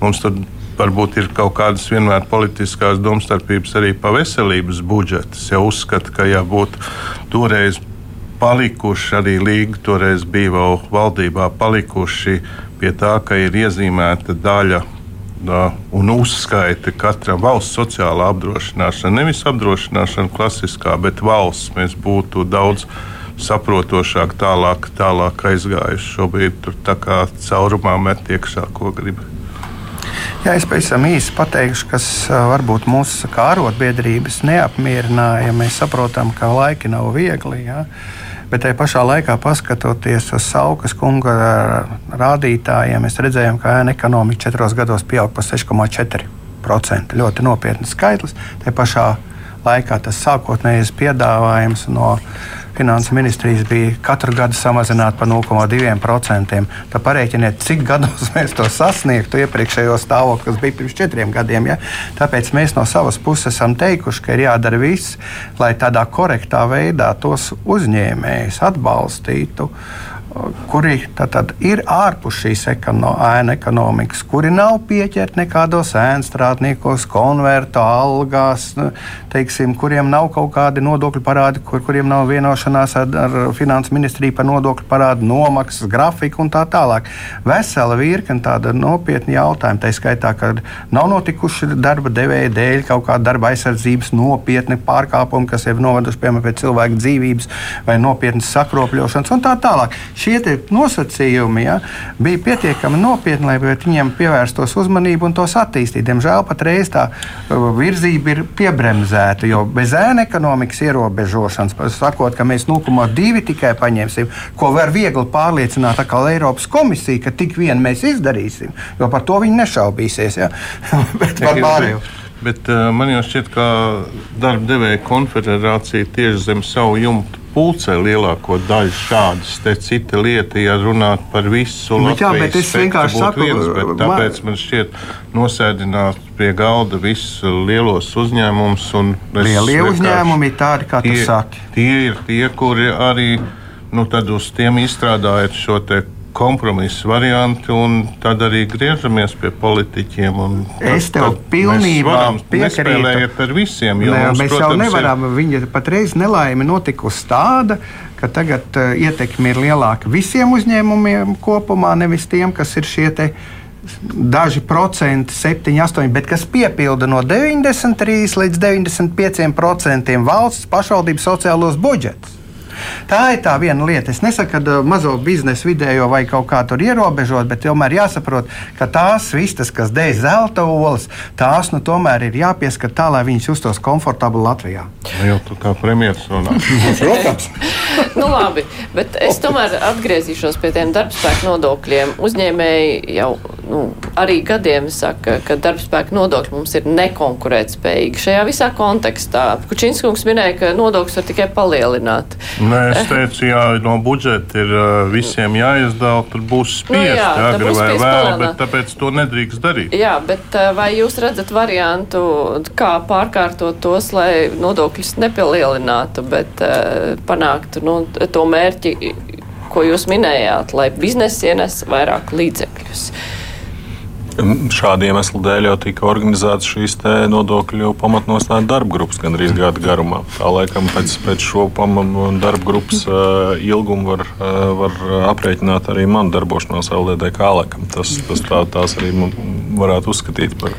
F: mums tad varbūt ir kaut kādas vienmēr politiskās domstarpības arī pa veselības budžetu. Es jau uzskatu, ka jābūt toreiz palikuši, arī Līga toreiz bija vēl valdībā palikuši pie tā, ka ir iezīmēta daļa da, un uzskaita katram valsts sociālā apdrošināšana. Nevis apdrošināšana klasiskā, bet valsts mēs būtu daudz saprotošāk, tālāk, tālāk aizgājuši. Šobrīd tur tā kā caurumā met iekšā, ko grib.
E: Jā, es pavisam īsi pateikšu, kas varbūt mūsu arotbiedrības neapmierināja. Mēs saprotam, ka laiki nav viegli. Jā. Bet tajā pašā laikā, paskatoties uz Saukas kunga rādītājiem, mēs redzējām, ka ēna ekonomika četros gados pieauga par 6,4%. Ļoti nopietns skaitlis. Tajā pašā laikā tas sākotnējais piedāvājums no Finanses ministrijas bija katru gadu samazināt par 0,2%. Tad parēķiniet, cik gados [LAUGHS] mēs to sasniegtu iepriekšējo stāvokli, kas bija pirms četriem gadiem. Ja? Tāpēc mēs no savas puses esam teikuši, ka ir jādara viss, lai tādā korektā veidā tos uzņēmējus atbalstītu kuri tad, ir ārpus šīs ekono, ēna ekonomikas, kuri nav pieķerti nekādos ēnu strādniekos, konvertu algās, nu, teiksim, kuriem nav kaut kādi nodokļu parādi, kur, kuriem nav vienošanās ar, ar finanses ministriju par nodokļu parādu, nomaksas grafiku un tā tālāk. Vesela virkne tāda nopietna jautājuma, tā skaitā, ka nav notikuši darba devēja dēļ kaut kāda darba aizsardzības nopietni pārkāpumi, kas ir noveduši piemēram pie cilvēku dzīvības vai nopietnas sakropļošanas un tā tālāk šie nosacījumi ja, bija pietiekami nopietni, lai viņiem pievērstos uzmanību un tos attīstītu. Diemžēl patreiz tā uh, virzība ir piebremzēta, jo bez ēna ekonomikas ierobežošanas, sakot, ka mēs 0,2 tikai paņemsim, ko var viegli pārliecināt Eiropas komisija, ka tik vien mēs izdarīsim, jo par to viņi nešaubīsies. Ja? [LAUGHS] Bet par pārējo.
F: Bet uh, man jau šķiet, ka darba devēja konfederācija tieši zem savu jumtu pulcē lielāko daļu šādas. Te cita lieta, ja runāt par visu
E: Nu,
F: Latvijas
E: jā, bet es vienkārši saku,
F: viens, bet
E: man-
F: tāpēc man šķiet nosēdināt pie galda visus lielos uzņēmumus.
E: Lielie uzņēmumi ir tādi, kā tu
F: tie,
E: saki.
F: Tie ir tie, kuri arī nu, uz tiem izstrādājot šo te kompromisu variantu, un tad arī griežamies pie politiķiem. un
E: Es
F: tad-
E: tev
F: tad
E: pilnībā piekrītu.
F: nespēlējiet ar visiem. Jo
E: Nē,
F: mums,
E: mēs
F: protams,
E: jau
F: ir-
E: nevaram. Viņa patreiz nelaime notikusi tāda, ka tagad uh, ietekme ir lielāka visiem uzņēmumiem kopumā, nevis tiem, kas ir šie te daži procenti, 7, 8, bet kas piepilda no 93 līdz 95 procentiem valsts pašvaldības sociālos budžetus. Tā ir tā viena lieta. Es nesaku, ka uh, mazo biznesu vidējo vai kaut kā tur ierobežot, bet tomēr jāsaprot, ka tās vistas, kas dēļ zelta olas, tās nu tomēr ir jāpieskat tā, lai viņas justos komfortabli Latvijā.
F: Nu, Jau tu kā premjerministrs runā. [LAUGHS]
E: Protams.
B: Nu, labi, bet es tomēr atgriezīšos pie tiem darbspēku nodokļiem. Uzņēmēji jau nu, arī gadiem saka, ka darbspēku nodokļi mums ir nekonkurētspējīgi. Šajā visā kontekstā Kučinskungs minēja, ka nodokļus var tikai palielināt.
F: Nē, es teicu, ja no budžeta ir visiem jāizdala, tad būs
B: Nu
F: spiest,
B: jā, tad
F: agri vai vēl, bet tāpēc to nedrīkst darīt.
B: Jā, bet vai jūs redzat variantu, kā pārkārtot tos, lai nodokļus nepalielinātu, bet panāktu nu, to mērķi, ko jūs minējāt, lai biznesa ienes vairāk līdzekļus?
C: Šādu iemeslu dēļ jau tika organizētas šīs nodokļu pamatnostāļu darba grupas gandrīz gada garumā. Tā laikam pēc, pēc šo darba grupas uh, ilgumu var, uh, var aprēķināt arī manu darbošanos LDDK. Laikam. Tas, tas tā, tās arī varētu uzskatīt par,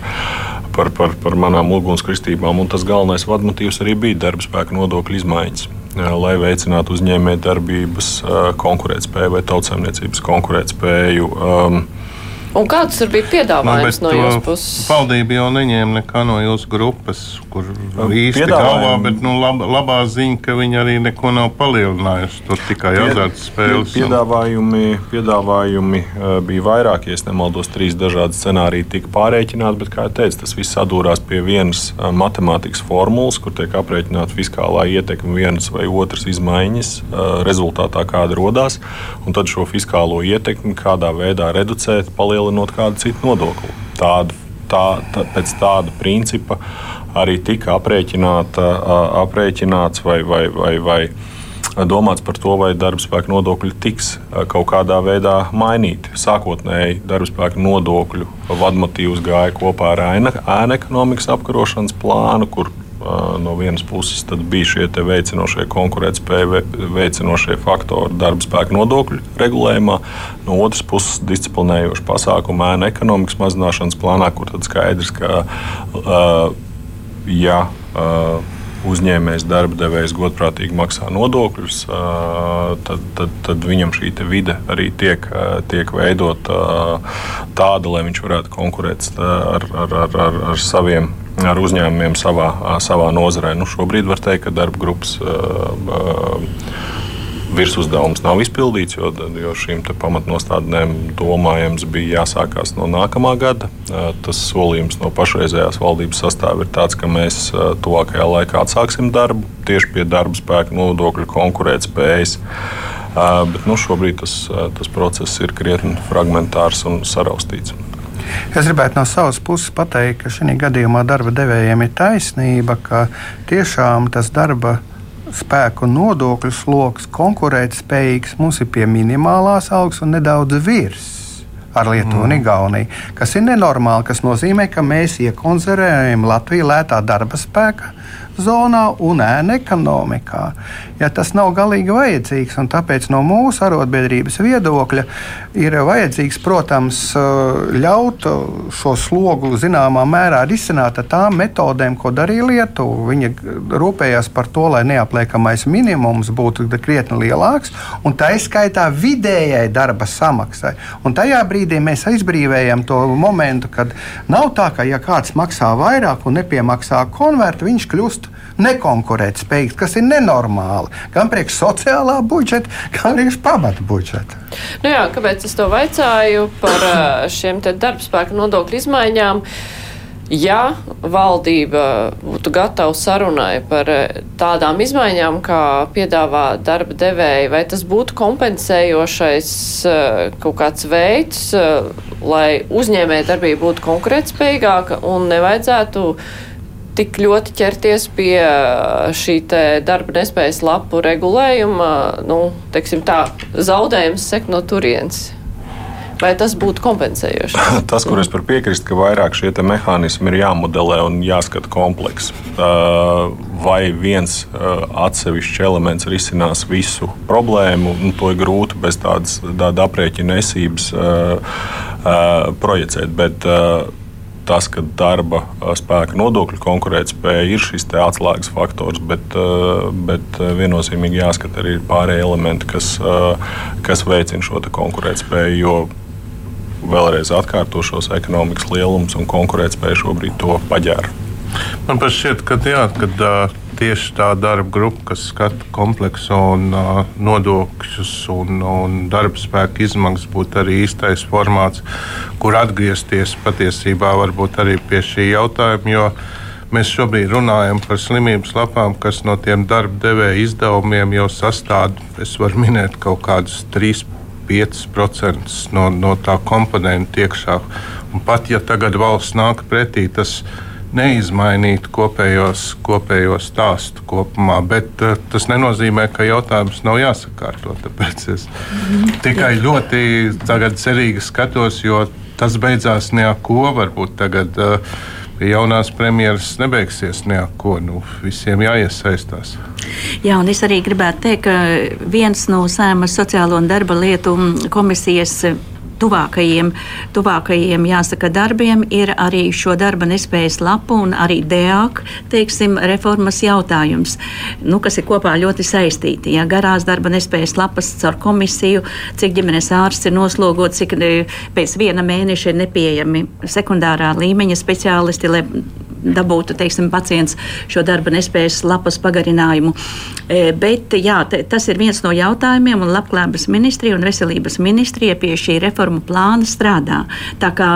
C: par, par, par manām ugunskristībām. Un tas galvenais vadmotīvs arī bija darba spēka nodokļu izmaiņas. uh, Lai veicinātu uzņēmējdarbības konkurētspēju vai tautsēmniecības konkurētspēju. Um,
B: Un kāds tur bija piedāvājums
F: Nu,
B: no jūsu
F: to
B: puses?
F: Valdība jau neņēma nekā no jūsu grupas, kur īsti
C: piedāvājumu-
F: galvā, bet nu, lab, labā ziņa, ka viņi arī neko nav palielinājuši. Tur tikai azartspēles. un-
C: Piedāvājumi, piedāvājumi eh, bija vairāki, ja nemaldos, trīs dažādi scenāriji tika pārreikināti, bet, kā jau teicu, tas viss sadūrās pie vienas eh, matemātikas formulas, kur tiek aprēķināta fiskālā ietekme vienas vai otras izmaiņas eh, rezultātā, kāda radās, un tad šo fiskālo ietekmi kādā veidā reducēt, palielinot kādu citu nodokli. Tādu, tā, tā, pēc tāda principa arī tika aprēķināta, aprēķināts vai, vai, vai, vai domāts par to, vai darbspēka nodokļi tiks kaut kādā veidā mainīti. Sākotnēji darbspēka nodokļu vadmotīvs gāja kopā ar ēna, ekonomikas apkarošanas plānu, kur no vienas puses bija šie veicinošie konkurētspēju ve- veicinošie faktori darbspēka nodokļu regulējumā, no otras puses disciplinējoši pasākumi ēna ekonomikas mazināšanas plānā, kur tad skaidrs, ka ja uzņēmējs, darba devējs godprātīgi maksā nodokļus, tad, tad, tad viņam šī vide arī tiek, tiek veidota tāda, lai viņš varētu konkurēt ar, ar, ar, ar, ar saviem. Ar uzņēmumiem savā, savā nozarē. Nu, šobrīd var teikt, ka darba grupas uh, uh, virsuzdevums nav izpildīts, jo, jo šīm pamatnostādnēm domājams bija jāsākās no nākamā gada. Eh, Tas solījums no pašreizējās valdības sastāvā ir tāds, ka mēs eh, tuvākajā laikā atsāksim darbu tieši pie darba spēka nodokļu konkurētspējas. Eh, Bet nu, šobrīd tas, tas process ir krietni fragmentārs un saraustīts.
E: Es gribētu no savas puses pateikt, ka šajā gadījumā darba devējiem ir taisnība, ka tiešām tas darba spēku nodokļu sloks konkurētspējīgs mums ir pie minimālās algas un nedaudz virs. Ar Lietuvu un Igauniju, kas ir nenormāli, kas nozīmē, ka mēs iekonzervējam Latviju lētā darba spēka zonā un ēna ekonomikā. Ja tas nav galīgi vajadzīgs, un tāpēc no mūsu arotbiedrības viedokļa ir vajadzīgs, protams, ļaut šo slogu zināmā mērā risināt ar tām metodēm, ko darīja Lietuva. Viņa rūpējās par to, lai neapliekamais minimums būtu krietni lielāks, un tā izskaitā vidējai darba samaksai. Un tajā brīdī mēs aizbrīvējam to momentu, kad nav tā, ka ja kāds maksā vairāk un nepiemaksā konvertu, viņš kļūst nekonkurētspējīgs, kas ir nenormāli. Gan priekš sociālā budžeta, gan priekš pamata budžeta.
B: Nu jā, kāpēc es to vaicāju par šiem darbspēka nodokļu izmaiņām? Ja valdība būtu gatava sarunai par tādām izmaiņām, kā piedāvā darba devēja, vai tas būtu kompensējošais kaut kāds veids, lai uzņēmēja darbība būtu konkurētspējīgāka un nevajadzētu tik ļoti ķerties pie šī darba nespējas lapu regulējuma, nu, teiksim tā, zaudējums sek no turienes. Vai tas būtu kompensējoši? [LAUGHS]
C: tas, kur es par piekrītu, ka vairāk šie mehānismi ir jāmodelē un jāskata komplekss. Vai viens atsevišķs elements risinās visu problēmu, nu, to ir grūti bez tādas tāda aprēķina esības projicēt. Bet, tas, ka darba spēka nodokļu konkurētspēja ir šis atslēgas faktors, bet, bet viennozīmīgi jāskata arī pārējie elementi, kas, kas veicina šo konkurētspēju. Jo vēlreiz atkārtošos, ekonomikas lielums un konkurētspēja šobrīd to paģēra.
F: Man šķiet, ka, jā, kad, uh, tieši tā darba grupa, kas skata kompleksu un uh, nodokļus un, un darba spēka izmaksas, būtu arī īstais formāts, kur atgriezties patiesībā arī pie šī jautājuma. Jo mēs šobrīd runājam par slimības lapām, kas no tiem darba devēja izdevumiem jau sastāv, es varu minēt kaut kādus 3%. 5% no, no tā komponenta iekšā. Un pat ja tagad valsts nāk pretī, tas neizmainītu kopējos, kopējos stāstu kopumā, bet uh, tas nenozīmē, ka jautājums nav jāsakārto. Tāpēc es tikai ļoti cerīgi skatos, jo tas beidzās neko varbūt tagad. Uh, jaunās premjeras nebeigsies neko. Nu, visiem jāiesaistās.
D: Jā, un es arī gribētu teikt, ka viens no Sēmas sociālo un darba lietu komisijas tuvākajiem, tuvākajiem jāsaka, darbiem ir arī šo darba nespējas lapu un arī DEAK teiksim, reformas jautājums, nu, kas ir kopā ļoti saistīti. Ja, garās darba nespējas lapas caur komisiju, cik ģimenes ārsts ir noslogots, cik e, pēc viena mēneša ir nepieejami sekundārā līmeņa speciālisti, lai dabūtu teiksim, pacients šo darba nespējas lapas pagarinājumu. E, bet jā, tas ir viens no jautājumiem, un Labklājības ministrija un Veselības ministrija pie šī reformu plāna strādā. Kā,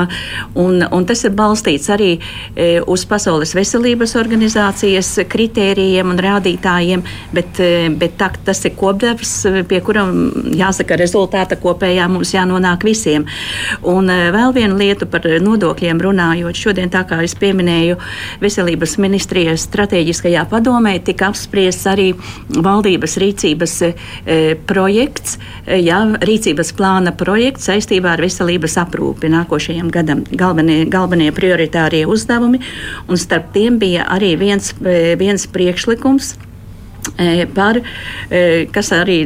D: un, un tas ir balstīts arī e, uz Pasaules veselības organizācijas kritērijiem un rādītājiem, bet, e, bet tā, tas ir kopdevs, pie kuram jāsaka rezultāta kopējā mums jānonāk visiem. Un vēl viena lieta par nodokļiem runājot. Šodien, tā kā es pieminēju, Veselības ministrijas strateģiskajā padomē tika apspriests arī valdības rīcības e, projekts, e, jā, rīcības plāna projekts saistībā ar veselības aprūpi nākošajam gadam. Galvenie, galvenie prioritārie uzdevumi, un starp tiem bija arī viens, eh, viens priekšlikums E, par, e, kas arī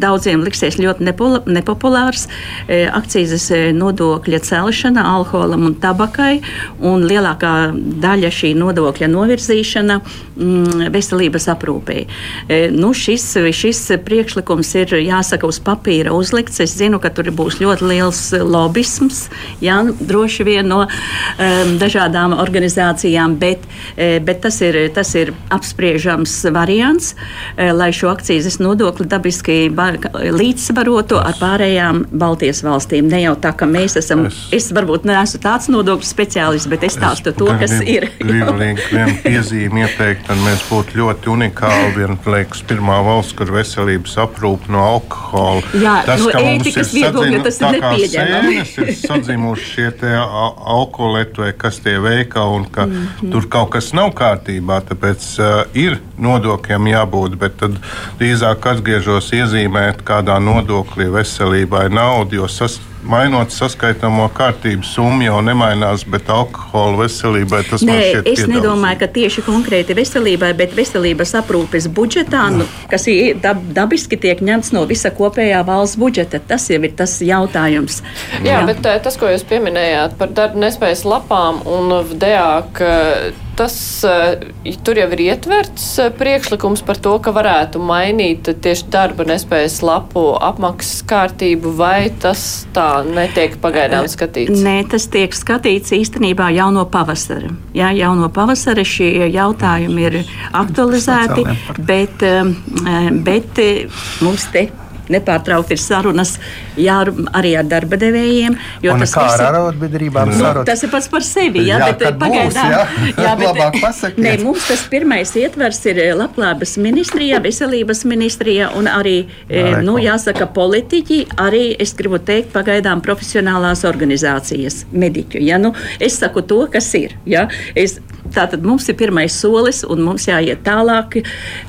D: daudziem liksies ļoti nepopulārs, e, akcijas nodokļa celšana alkoholam un tabakai, un lielākā daļa šī nodokļa novirzīšana mm, veselības aprūpē. Nu, šis, šis priekšlikums ir jāsaka uz papīra uzlikts. Es zinu, ka tur būs ļoti liels lobisms, jā, droši vien no um, dažādām organizācijām, bet, bet tas, ir, tas ir apspriežams variants. Eh, lai šo akcijas nodokli dabiski līdzsvarotu ar pārējām Baltijas valstīm. Ne jau tā, ka mēs esam, es, es varbūt neesmu tāds nodokļu speciālists, bet es stāstu to, kas grib, ir. [LAUGHS]
F: Gribu vienu piezīmi ieteikt, un mēs būtu ļoti unikāli, vien, liekas, pirmā valsts, kur veselības aprūp no alkohola.
D: Jā, tas, no ētikas viedokļa tas ir nepieņemami.
F: ir sadzimuši šie te alkoholeti vai kas tie veikali, un ka mm -hmm. tur kaut kas nav kārtībā, tāpēc uh, ir nodokļiem jābūt, bet tad drīzāk atgriežos iezīmēt kādā nodoklī veselībai naudu, jo sas, mainot saskaitāmo kārtību, summa jau nemainās, bet alkohola veselībai tas Nē, man šķiet.
D: Es piedaudz. nedomāju, ka tieši konkrēti veselībai, bet veselības aprūpes budžetā, nu, kas ir dab, dabiski tiek ņemts no visa kopējā valsts budžeta. Tas jau ir tas jautājums.
B: Jā, Jā. bet eh, tas, ko jūs pieminējāt par darba nespējas lapām un VDA tas eh, tur jau ir ietverts eh, priekšlikums par to, ka varētu mainīt tieši darba nespējas lapu apmaksas kārtību, vai tas tā netiek pagaidām eh, skatīts?
D: Nē, tas tiek skatīts īstenībā jau no pavasara. Jā, jau no pavasara šie jautājumi ir aktualizēti, bet, bet mums te nepārtraukti ir sarunas jā, arī ar darba devējiem.
E: Un kā ar arotbiedrībām
D: nu, tas ir pats par sevi. Jā, jā bet pagaidām.
E: Jā, [LAUGHS] jā [LAUGHS] bet,
D: ne, mums tas pirmais ietvers ir eh, labklājības ministrijā, veselības ministrijā un arī, Nē, nu, jāsaka, politiķi, arī, es gribu teikt, pagaidām profesionālās organizācijas, mediķu. Ja? Nu, es saku to, kas ir. Ja? Es, Tātad mums ir pirmais solis, un mums jāiet tālāk.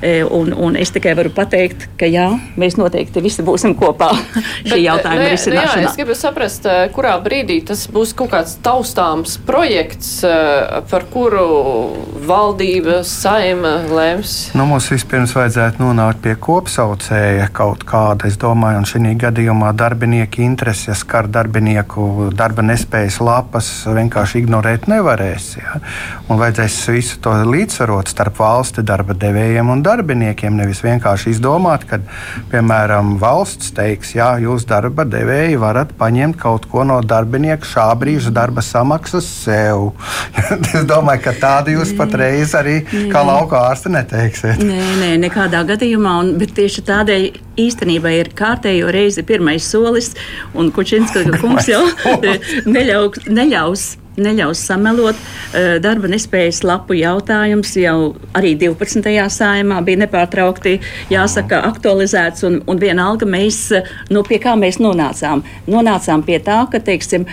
D: E, un, un es tikai varu pateikt, ka jā, mēs noteikti visi būsim kopā [LAUGHS] šī jautājuma
B: ne,
D: risināšanā.
B: Nu jā, es gribu saprast, e, kurā brīdī tas būs kaut kāds taustāms projekts, e, par kuru valdība, saima lēms.
E: Nu, mums vispirms vajadzētu nonākt pie kopsaucēja kaut kāda, es domāju, un šī gadījumā darbinieki intereses, skar darbinieku darba nespējas lapas vienkārši ignorēt nevarēs. Ja? Un vajadzēs visu to līdzsvarot starp valsti darba devējiem un darbiniekiem. Nevis vienkārši izdomāt, ka, piemēram, valsts teiks, jā, jūs darba devēji varat paņemt kaut ko no darbinieka šā brīža darba samaksas sev. [LAUGHS] es domāju, ka tādu jūs patreiz arī kā lauka ārste neteiksiet.
D: Nē, nē, nekādā gadījumā. Un, bet tieši tādēļ īstenībā ir kārtējo reizi pirmais solis, un Kučinska kungs jau [LAUGHS] neļaus, neļaus neļaus samelot. Darba nespējas lapu jautājums jau arī 12. sājumā bija nepārtraukti jāsaka aktualizēts, un, un vienalga mēs, nu, pie kā mēs nonācām? Nonācām pie tā, ka, teiksim,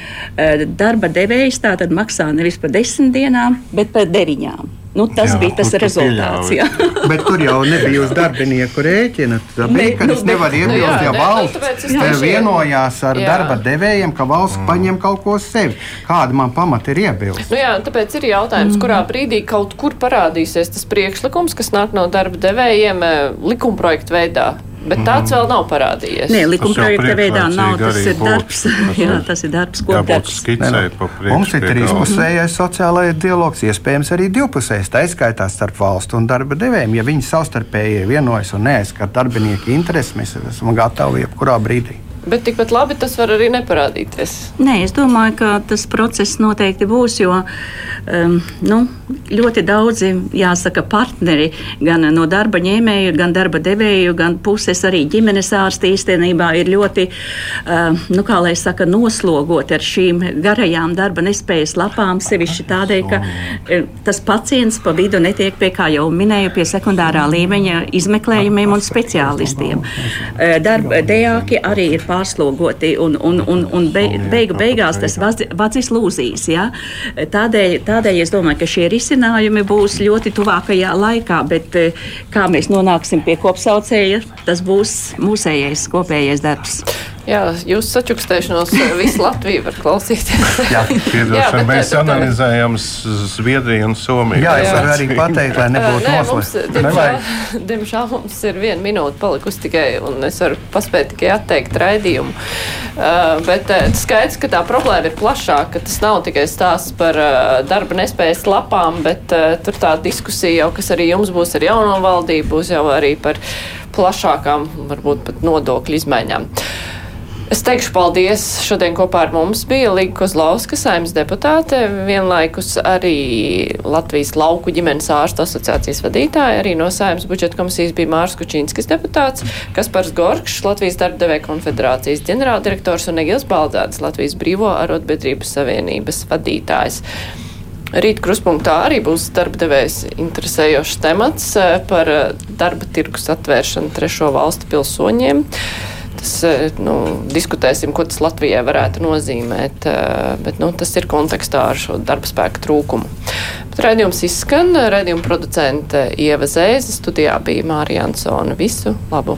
D: darba devējs tātad maksā nevis par desmit dienām, bet par deviņām. Nu, tas jā, bija tas rezultāts. [LAUGHS]
E: Bet tur jau nebija uz darbinieku rēķina. Tā bija, ka nu, es nevaru iebilst, nu, ja valsts nu, vienojās ar jā. darba devējiem, ka valsts mm. paņem kaut ko sev. Kāda man pamata ir iebilst?
B: Nu, jā, tāpēc ir jautājums, mm. kurā brīdī kaut kur parādīsies tas priekšlikums, kas nāk no darba devējiem eh, likumprojekta veidā. Bet tāds vēl nav parādījies.
D: Nē, likuma projekta veidā nav. Tas ir darbs. [LAUGHS] jā, tas ir darbs, ko darbs.
E: Mums ir trīspusējais sociālais dialogs, iespējams arī divpusējs. Tā izskaitās starp valstu un darba devējiem. Ja viņi savstarpēji vienojas un neaizskar darbinieku intereses, mēs esam gatavi jebkurā brīdī.
B: Bet tikpat labi tas var arī neparādīties.
D: Nē, es domāju, ka tas process noteikti būs, jo um, nu, ļoti daudzi, jāsaka, partneri gan no darba ņēmēju, gan darba devēju, gan puses arī ģimenes ārsti īstenībā ir ļoti, uh, nu, kā lai saka, noslogoti ar šīm garajām darba nespējas lapām, sevišķi tādēļ, ka uh, tas pacients pa vidu netiek pie, kā jau minēju, pie sekundārā līmeņa izmeklējumiem un speciālistiem. Uh, darba dejāki arī ir pārāk pārslogoti un, un, un, un be, beigu beigās tas vadzis lūzīs. Ja? Tādēļ, tādēļ es domāju, ka šie risinājumi būs ļoti tuvākajā laikā, bet eh, kā mēs nonāksim pie kopsaucēja, tas būs mūsējais kopējais darbs.
B: Jā, jūs sačukstēšanos visu Latviju var klausīties. [LAUGHS]
F: jā, jā mēs bet, analizējam Zviedriju un Somiju.
E: Jā, es varu arī pateikt, lai nebūtu noslēgts.
B: Diemžēl, mums ir viena minūte palikusi tikai, un es varu paspēt tikai atteikt raidījumu. Uh, bet uh, skaidrs, ka tā problēma ir plašāka. Tas nav tikai stāsts par uh, darba nespējas lapām, bet uh, tur tā diskusija jau, kas arī jums būs ar jauno valdību, būs jau arī par plašākām, varbūt pat nodokļu izmaiņām. Es teikšu paldies. Šodien kopā ar mums bija Līga Kozlovska, saimnes deputāte, vienlaikus arī Latvijas lauku ģimenes ārstu asociācijas vadītāja, arī no saimnes budžeta komisijas bija Mārs Kučīnskis deputāts, Kaspars Gorkšs, Latvijas darbdevēja konfederācijas ģenerāldirektors un Egils Baldzēds, Latvijas brīvo arotbiedrības savienības vadītājs. Rīt kruspunktā arī būs darbdevējs interesējošs temats eh, par eh, darba tirgus atvēršanu trešo valstu pilsoņiem tas, eh, nu, diskutēsim, ko tas Latvijai varētu nozīmēt, eh, bet nu, tas ir kontekstā ar šo darba spēka trūkumu. Bet raidījums izskan, raidījuma producente Ieva Zēze, studijā bija Mārija Ansona. Visu labu!